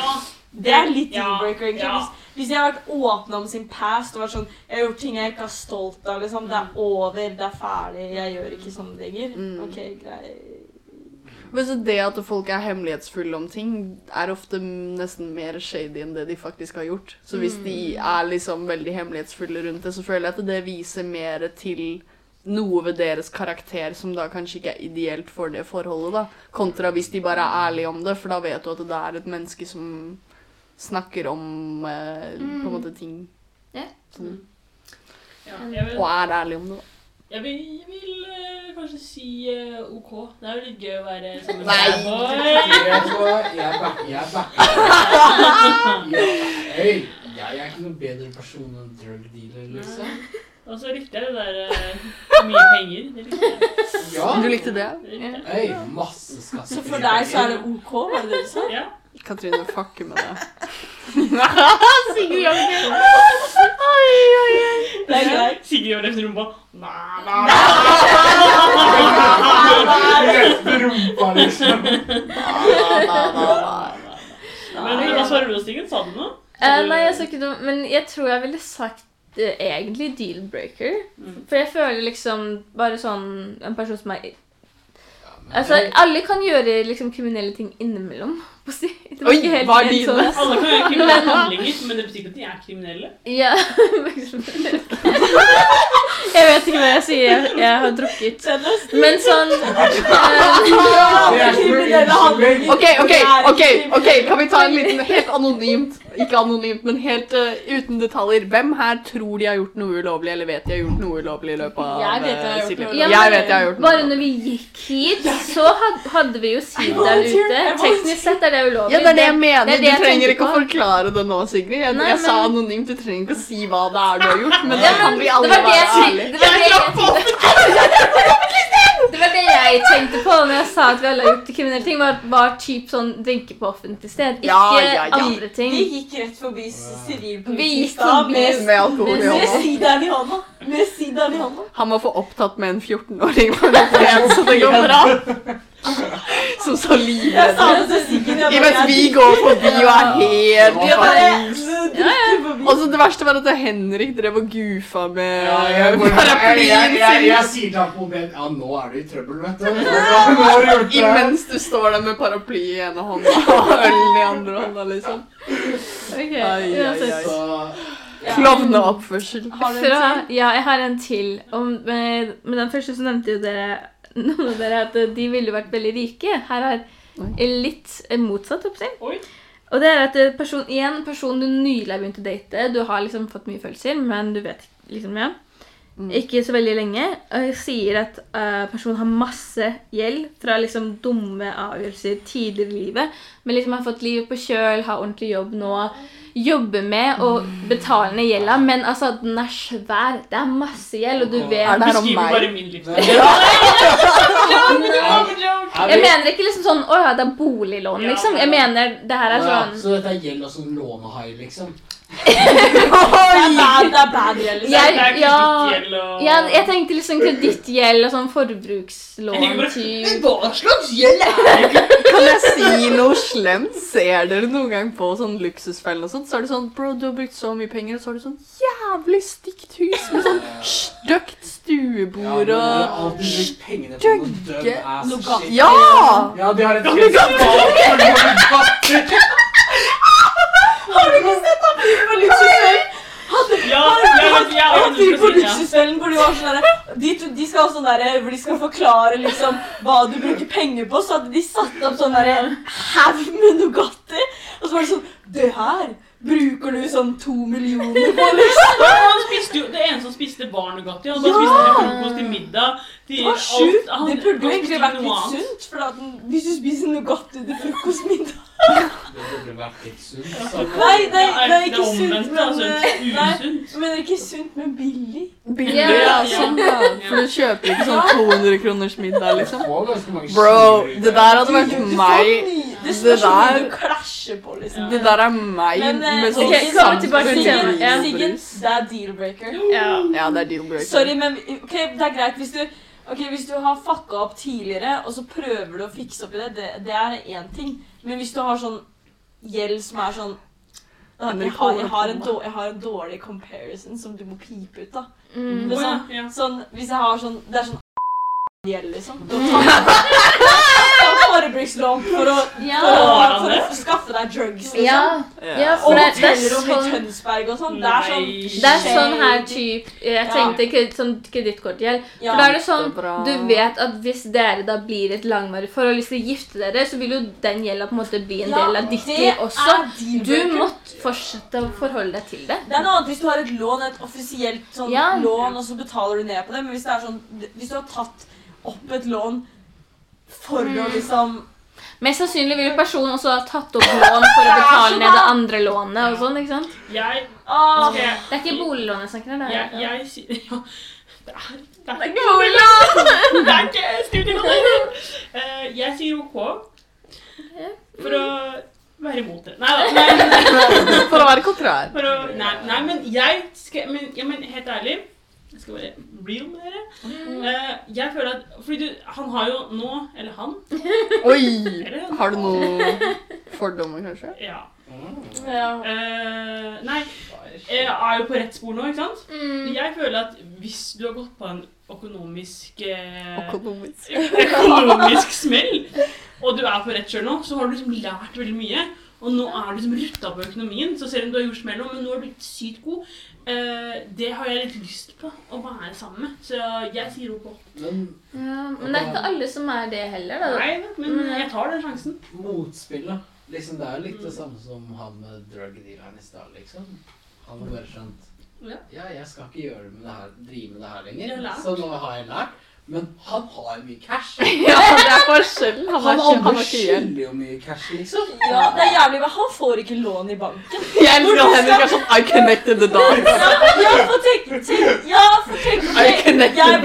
Det er litt Ja, deal-breaker, egentlig. ja. Hvis, hvis jeg har vært åpna om sin past og vært sånn Jeg har gjort ting jeg ikke er stolt av, liksom. Det er over, det er ferdig, jeg gjør ikke sånn lenger. Mm. Ok, greit. Men så det at folk er hemmelighetsfulle om ting, er ofte nesten mer shady enn det de faktisk har gjort. Så hvis de er liksom veldig hemmelighetsfulle rundt det, så føler jeg at det viser mer til noe ved deres karakter som da kanskje ikke er ideelt for det forholdet, da. Kontra hvis de bare er ærlige om det, for da vet du at det er et menneske som snakker om eh, på en måte ting. Yeah. Som, ja. Vil, og er ærlig om det. da. jeg vil, jeg vil eh, kanskje si uh, OK. Det er jo litt gøy å være sammen med. Jeg så- jeg backer. Ja, jeg er ikke noen bedre person enn drug dealer, liksom. Og så likte jeg det der uh, mye penger. Det likte jeg. Ja. Du likte det? Det likte masse skatt. Så for deg så er det OK, var det det du sa? Ja. Katrine fucker med det. Det er oi. Sigurd gjør det efter rumpa. Nei, Løfte rumpa, liksom. Men hva svarer du, Stigen? Sa du noe? Eh, nei, jeg sa ikke noe, men jeg tror jeg ville sagt eh, egentlig deal-breaker. Mm. For jeg føler liksom bare sånn en person som er Altså, det- alle kan gjøre liksom kriminelle ting innimellom. På å si. Det var Oi, ikke helt hva er dine? sånn. Alle kan gjøre kriminelle handlinger, men det betyr ikke at de er kriminelle. Ja. jeg vet ikke hva jeg sier. Jeg, jeg har drukket. Men sånn eh. Ok, ok, ok, ok, kan vi ta en liten helt anonymt, ikke anonymt, men helt uh, uten detaljer. Hvem her tror de har gjort noe ulovlig, eller vet de har gjort noe ulovlig i løpet av Jeg vet jeg har eh, gjort noe Ja, Jeg vet jeg har gjort noe. Bare når vi gikk hit, så hadde vi jo Sid der ute. Teknisk sett er det ulovlig. Ja, det er det jeg mener. er du trenger ikke å forklare det nå, Sigrid. Jeg, jeg sa anonymt, du trenger ikke å si hva det er du har gjort, men det kan vi alle være det var det jeg tenkte- Det var det jeg tenkte på når jeg sa at vi alle har gjort kriminelle ting. Var, var typ sånn drinke på offentlig sted. Ikke Ja, ja, ja. andre ting. Vi gikk rett forbi sivilpolitiet med, Med alkohol i med hånda. i hånda. Med sidaen i hånda. Han var for opptatt med en 14-åring på det så det går bra. Som så Jeg sa det til Siggen. Mens vi går forbi og er helt bare fuckings. Og så det verste var at Henrik drev og goofa med Ja, paraplyen sin. jeg sier til ham på mobilen Ja, nå er du i trøbbel, vet du. Imens du står der med paraply i ene hånda og ølen i andre hånda, liksom. Ok, Ai, ai, uansett. ai. Klovneoppførsel. Ja, jeg har en til. Om, med, med den første så nevnte jo dere noen av dere at de ville vært veldig rike. Her er litt motsatt oppsyn. Oi. Og det er at eh, person, en person du nylig har begynt å date, du har liksom fått mye følelser, men du vet liksom ja. Ikke så veldig lenge. Og sier at uh, personen har masse gjeld fra liksom dumme avgjørelser tidligere i livet. Men liksom har fått livet på kjøl, har ordentlig jobb nå. Jobber med å betale ned gjelda, men altså, den er svær. Det er masse gjeld, og du vet Er det her om meg? bare min livsstil. Jeg mener ikke liksom sånn Å ja, det er boliglån, liksom. Jeg mener det her er sånn så dette gjelder også lånehai, liksom? Det er bad, det er bad gjeld. liksom. Jeg- ja, Ja, jeg tenkte liksom kredittgjeld og sånn forbrukslån-type. Hva slags gjeld er det? Kan jeg si noe slemt? Ser dere noen gang på sånn luksusfellen og sånt? Så er det sånn Bro, du har brukt så mye penger, og så har du sånn jævlig stygt hus med sånn stygt stuebord og shit. Ja! Ja, de har et helt skap for Nougat. Har du ikke sett han fyren på luksusfellen? Ja, Han fyren på 100% luksusfellen hvor de var sånn derre de, de skal sånn derre hvor de skal forklare liksom hva du bruker penger på, så hadde de satt opp sånn derre haug med Nugatti. Og så var det sånn Det her bruker du sånn to millioner på, liksom. Han spiste jo, Det eneste han spiste, var Nugatti. Han bare Ja! spiste til frokost til middag. Til Det var sjukt. Det burde jo egentlig vært litt sunt. For hvis du spiser Nugatti til frokostmiddag Det burde vært litt sunt. så- Nei, nei, det er ikke sunt, men altså, eh, Nei, men det er ikke sunt, men billig. Billig, Ja. Sånn, da. For du kjøper ikke sånn 200 kroners middag, liksom. Bro, det der hadde vært meg. Det der- du klasjer på, liksom. Det der er meg Men eh, med sånn til Siggen, det er deal-breaker. Ja. Ja, det er deal breaker. Sorry, men ok, det er greit hvis du Ok, Hvis du har fucka opp tidligere, og så prøver du å fikse opp i det, det, det er én ting. Men hvis du har sånn gjeld som er sånn jeg, har, jeg, har en dårlig, jeg har en dårlig comparison som du må pipe ut, da. Mm. Det er sånn, sånn Hvis jeg har sånn Det er sånn gjeld, liksom. Da tar jeg ta for å, for, å, for å skaffe deg drugs, liksom. Ja, ja, Og for det, det er i sånn Tønsberg og sånn. Det er sånn Nei. det er sånn her typ Jeg tenkte kred, sånn kredittkortgjeld. Ja. For da er det sånn Kjempebra. Du vet at hvis dere da blir et langvarig forhold, hvis dere gifter dere, så vil jo den gjelda på en måte bli en del av ditt liv også. Du deal-breaker. må fortsette å forholde deg til det. Det er noe annet hvis du har et lån, et offisielt sånn Ja. lån, og så betaler du ned på det. Men hvis det er sånn Hvis du har tatt opp et lån for å Mm. liksom Mest sannsynlig vil jo personen også ha tatt opp lån for å betale ned det andre lånet og sånn, ikke sant? Jeg, okay. Det er ikke boliglån jeg snakker om. det jeg, jeg sier ja, Det er, det er, ikke boliglån! det er ikke studielån! Uh, jeg sier OK for å være imot det. Nei da. Nei, For å være kontrær. for å, nei, nei, men jeg skal men, ja, men helt ærlig skal være real med dere. Uh, jeg føler at Fordi du, han har jo nå Eller han. Oi! Eller, Har du noen fordommer, kanskje? ja. ja. Eh, nei, jeg er jo på rett spor nå, ikke sant? Mm. Jeg føler at hvis du har gått på en økonomisk eh, Økonomisk. økonomisk smell, og du er på rett kjør nå, så har du liksom lært veldig mye. Og nå er du liksom rutta på økonomien, så selv om du har gjort smell nå, men nå er du blitt sykt god. Eh, det har jeg litt lyst på å være sammen med, så jeg sier OK. Men Ja, men det er ikke alle som er det heller, da. Nei, men jeg tar den sjansen. motspillet liksom, Det er jo litt det samme som han med drug dealeren i stad, liksom. Han har bare skjønt Ja. Ja, jeg skal ikke gjøre det med det her, drive med det her lenger. Så nå har jeg lært. Men han har mye cash. Ja, det er forskjellen. Han, Han ikke, han skylder jo mye cash, liksom. ja, det er jævlig men Han får ikke lån i banken. Jeg elsker at Henrik er sånn I connected the dots. Ja, for tenk, tenk, ja, for tenk I connected jeg,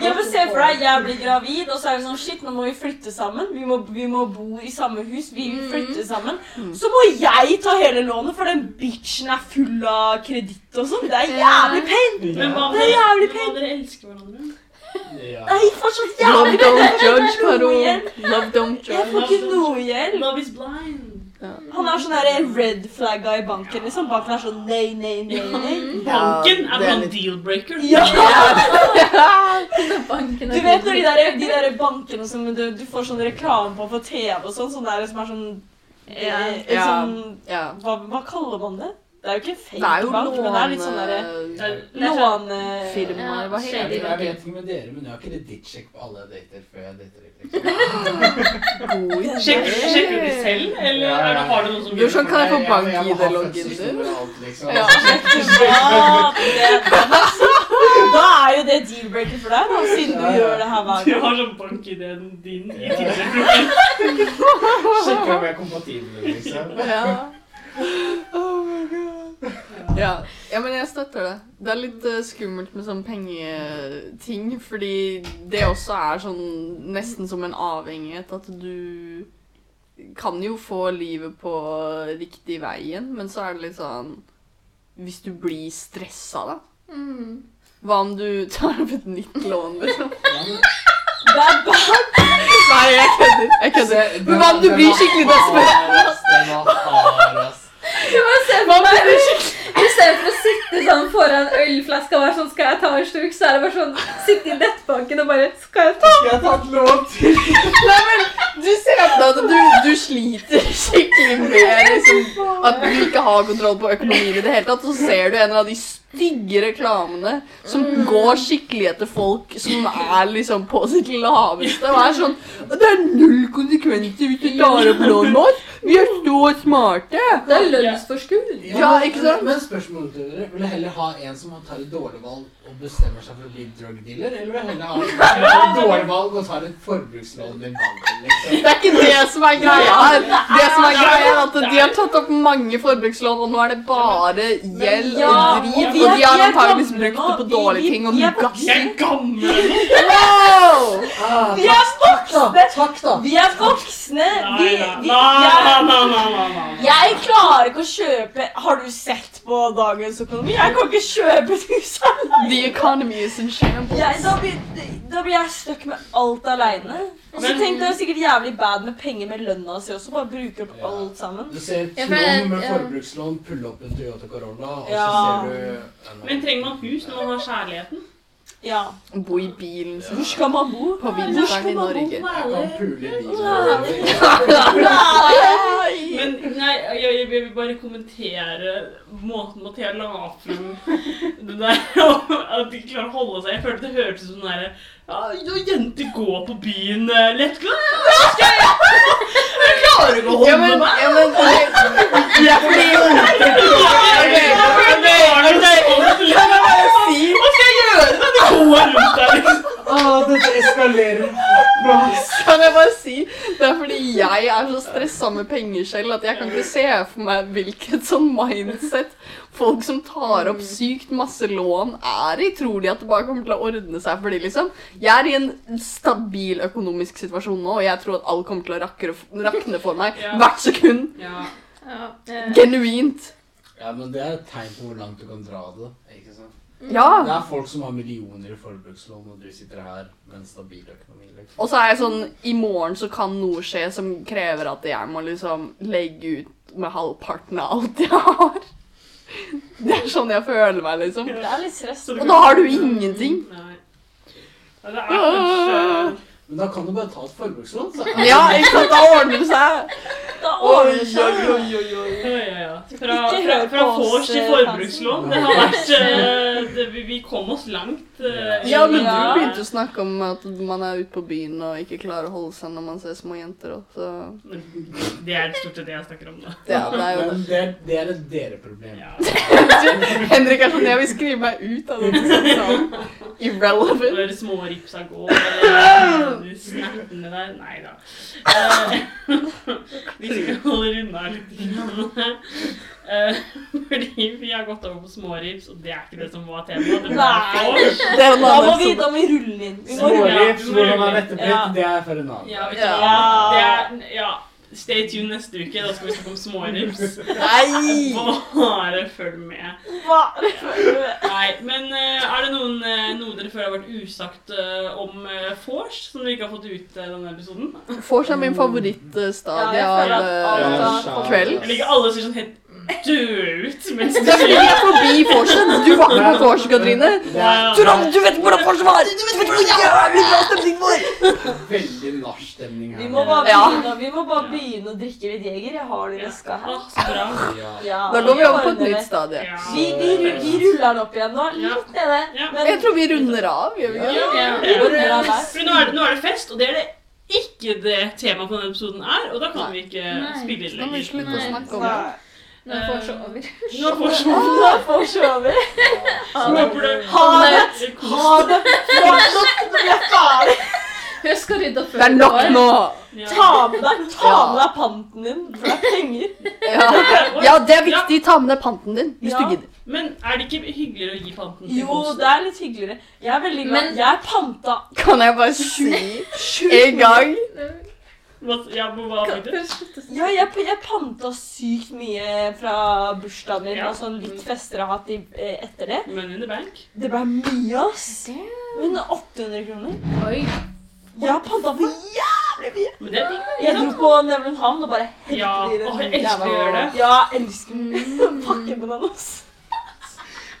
them. se for deg, jeg blir gravid, og så er det sånn Shit, nå må vi flytte sammen. Vi må, vi må bo i samme hus. Vi vil flytte sammen. Så må jeg ta hele lånet, for den bitchen er full av kreditt og sånn. Det er jævlig pain. Men Det er hva om dere elsker hverandre? Ja. Nei, fortsatt Love jævlig don't judge, Jeg Karo. Love don't Jeg judge. får ikke noe igjen. Love is blind. Han er sånn red flagga i banken, liksom. Banken er sånn nei, nei, nei, nei. Banken Ja, er er bare en litt- deal-breaker. Ja! Banken Du vet når de der, de der bankene som du, du får sånn reklame på på TV og sånn, sånn der som er sånn Ja. eh, Ja. sånn Ja. hva, hva kaller man det? Det er jo ikke fake Det er jo bank, men det er litt sånn derre Lånefirmaer, er- det er sånn- lånefirma. Ja, Hva Jeg, det? jeg vet ikke med dere, men jeg har kredittsjekk på alle dater før jeg dater. Liksom. Sjekker, sjekker du det selv, eller Ja, ja. er det, har du noen som Du sånn, kan jeg få bank-ID-loggen din? liksom. Ja. Da er jo det deal-breaker for deg, da, siden du Ja, ja. gjør det her hver Du har sånn bank-ID-en din i Tinder-profilen. Sjekker om jeg er kompatibel, liksom. Ja. Oh my god. Ja. ja, men jeg støtter det. Det er litt eh, skummelt med sånn pengeting, fordi det også er sånn nesten som en avhengighet at du kan jo få livet på riktig veien, men så er det litt sånn Hvis du blir stressa, da? Mm. Hva om du tar opp et nytt lån, liksom? Det er bare Nei, jeg kødder. Jeg kødder. Men hva om du blir skikkelig desperat? Den var hard, ass. Istedenfor å sitte sånn foran ølflaska og være sånn Skal jeg ta en slurk? Så er det bare sånn Sitte i nettbanken og bare Skal jeg ta Skal jeg ta et lån til? Nei, men du ser på deg at du, du sliter skikkelig med liksom, at du ikke har kontroll på økonomien i det hele tatt. Så ser du en av de stygge reklamene som går skikkelig etter folk som er liksom på sitt laveste. Og er sånn Det er null konsekvenser hvis du tar opp lån med oss. Vi er så smarte. Det er lønnsforskudd. Ja, ikke sant? Men spørsmålet til dere, vil du heller ha en som tar et dårlig valg og bestemmer seg for å bli drug dealer, eller vil du heller ha en som tar et dårlig valg og tar et forbrukslån med banken, liksom? Det er ikke det som er greia her. Det som er greia er at De har tatt opp mange forbrukslån, og nå er det bare gjeld og drit. Vi Og de har vi antakeligvis brukt det på dårlige ting og vi gass. Jeg er gammel. Wow! Ah, Vi er da! Takk, da! Vi er voksne. Vi, vi, jeg, jeg klarer ikke å kjøpe Har du sett på dagens økonomi? Jeg kan ikke kjøpe et hus alene. The economy is in shambles. Jeg, da, blir, da blir jeg stuck med alt aleine. Og så tenk det er sikkert jævlig bad med penger med lønna si også. Bare bruker opp alt sammen. Du ser Trond med forbrukslån pulle opp en Toyota Corolla, og så ser du Men trenger man hus når man har kjærligheten? Ja. Bo i bilen sin Hvor skal man bo? på vinteren i Norge. Jeg kan pule i bilen. Men nei, jeg, jeg vil bare kommentere måten Mathea la frem det der, at de klarer å holde seg. Jeg følte det hørtes ut som sånn derre Ja, ja, jenter går på byen eh, lett. Ja, jeg Jeg klarer ikke å Ja, holde men, meg. ja, men det er fordi Kan jeg bare si Hva skal jeg gjøre når de gode rundt deg? liksom? Ah, dette eskalerer. Bra. Kan jeg bare si Det er fordi jeg er så stressa med penger selv at jeg kan ikke se for meg hvilket sånn mindset folk som tar opp sykt masse lån, er i. Tror de at det bare kommer til å ordne seg for de, liksom? Jeg er i en stabil økonomisk situasjon nå, og jeg tror at alt kommer til å rakne for meg hvert sekund. Ja. Ja, Genuint. Ja, men det er et tegn på hvor langt du kan dra det. ikke sant? Ja. Det er folk som har millioner i forbrukslån, og du sitter her med en stabil økonomi. liksom. Og så er jeg sånn I morgen så kan noe skje som krever at jeg må liksom legge ut med halvparten av alt jeg har. Det er sånn jeg føler meg, liksom. Det er litt stress. Og da har du ingenting. Nei. Ja, det er kanskje Men da kan du bare ta et forbrukslån. så Ja, ikke sant? Da ordner det seg. Da Oi, ordner det oi, seg. oi, oi, oi. Ja, ja, ja. Fra, fra, fra vors til eh, forbrukslån. Det har vært eh, det, vi, kom oss langt. eh, Ja, men du begynte å snakke om at man er ute på byen og ikke klarer å holde seg når man ser små jenter òg, så Det er stort sett det jeg snakker om, da. Ja, det er jo det. Det, er- det er et dere-problem. Ja. Henrik er sånn Jeg vil skrive meg ut av denne samtalen. Irrelevant. Når små rips av eller de snertene der Nei da. Eh, vi skal holde unna litt. Eh, fordi vi har gått over på smårips, og det er ikke det som var temaet. Da må vi, da må vi rulle inn. Vi må rulle. Smårips, hvordan er dette blitt? Det er for en annen. Ja, vet du Ja. Stay tuned neste uke. Da skal vi snakke om smårips. Nei! Bare følg med. Hva? Nei, men eh, er det noen, eh, noe dere føler har vært usagt eh, om uh, vors, som dere ikke har fått ut uh, denne episoden? Vors er min favorittstadie Ja, av fått- kveld. Jeg liker alle sier sånn helt dø ut mens du gikk jeg forbi vorset. Du var ikke på vorset, Katrine. Trond, Du, du vet hvordan vorset var! Du vet hvor jævlig bra stemning var! Veldig nachstemning her. Vi må bare Ja. begynne, vi må bare begynne å drikke litt Jeger. Jeg har det i veska her. Ja. Da går vi over på et nytt stadie. Ja. Vi, vi, vi ruller den opp igjen nå. Litt nede. Men Jeg tror vi runder av, gjør vi ikke? Ja, det? ja, ja. av der. Nå er, det, nå er det fest, og det er det ikke det temaet på denne episoden er, og da kan vi ikke Nei. spille inn lenger. Nå får vi over. Nå får vi se får vi over. Håper det. Ha det! Ha det! Blir jeg ferdig. Husk å rydde opp Det er nok nå! Ta med deg, ta med deg panten din, for det er penger. Ja, ja det er viktig. Ta med deg panten din hvis Ja. du gidder. Men er det ikke hyggeligere å gi panten til Jo, det er litt hyggeligere. Jeg er veldig glad. Men- Jeg panta Kan jeg bare si en gang Ja, men hva? Ja, jeg, jeg panta sykt mye fra bursdagen min Ja. og sånn litt fester jeg har hatt eh, etter det. Men in the bank? Det ble mye, ass. Men 800 kroner. Oi. Jeg har panta for jævlig mye. Men det er. Jeg dro på Nevlund havn og bare helte Ja, i den åh, jeg elsker å gjøre det. Ja, jeg elsker mm. pakke med den, ass.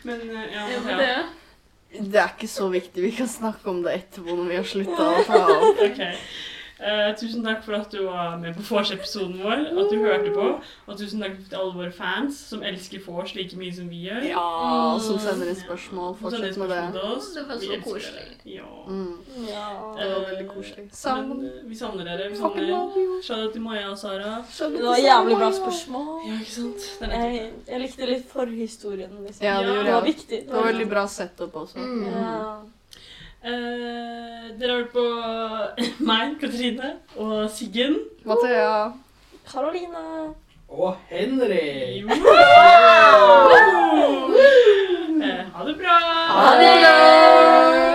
Men eh, ja, Ja, ja. det. Det er ikke så viktig. Vi kan snakke om det etterpå når vi har slutta å ta opp. Ok. Eh, tusen takk for at du var med på Vors-episoden vår, at du hørte på. Og tusen takk til alle våre fans som elsker Vors like mye som vi gjør. Ja, som sender inn spørsmål. Fortsett med det. Det var så koselig. Ja. Mm, Ja. det var veldig koselig. Sammen. Men, eh, vi savner dere. Vi savner. Shout-out til Maja og Sara. Det var jævlig bra spørsmål. Ja, ikke sant? Den er Jeg, jeg likte litt forhistorien. Liksom. Ja, det Ja, Det var viktig. Det var veldig bra setup også. Mm. Ja. Eh, dere har hørt på meg, Katrine, og Siggen. Mathea. Karoline. Og Henrik! Eh, ha det bra! Ha det!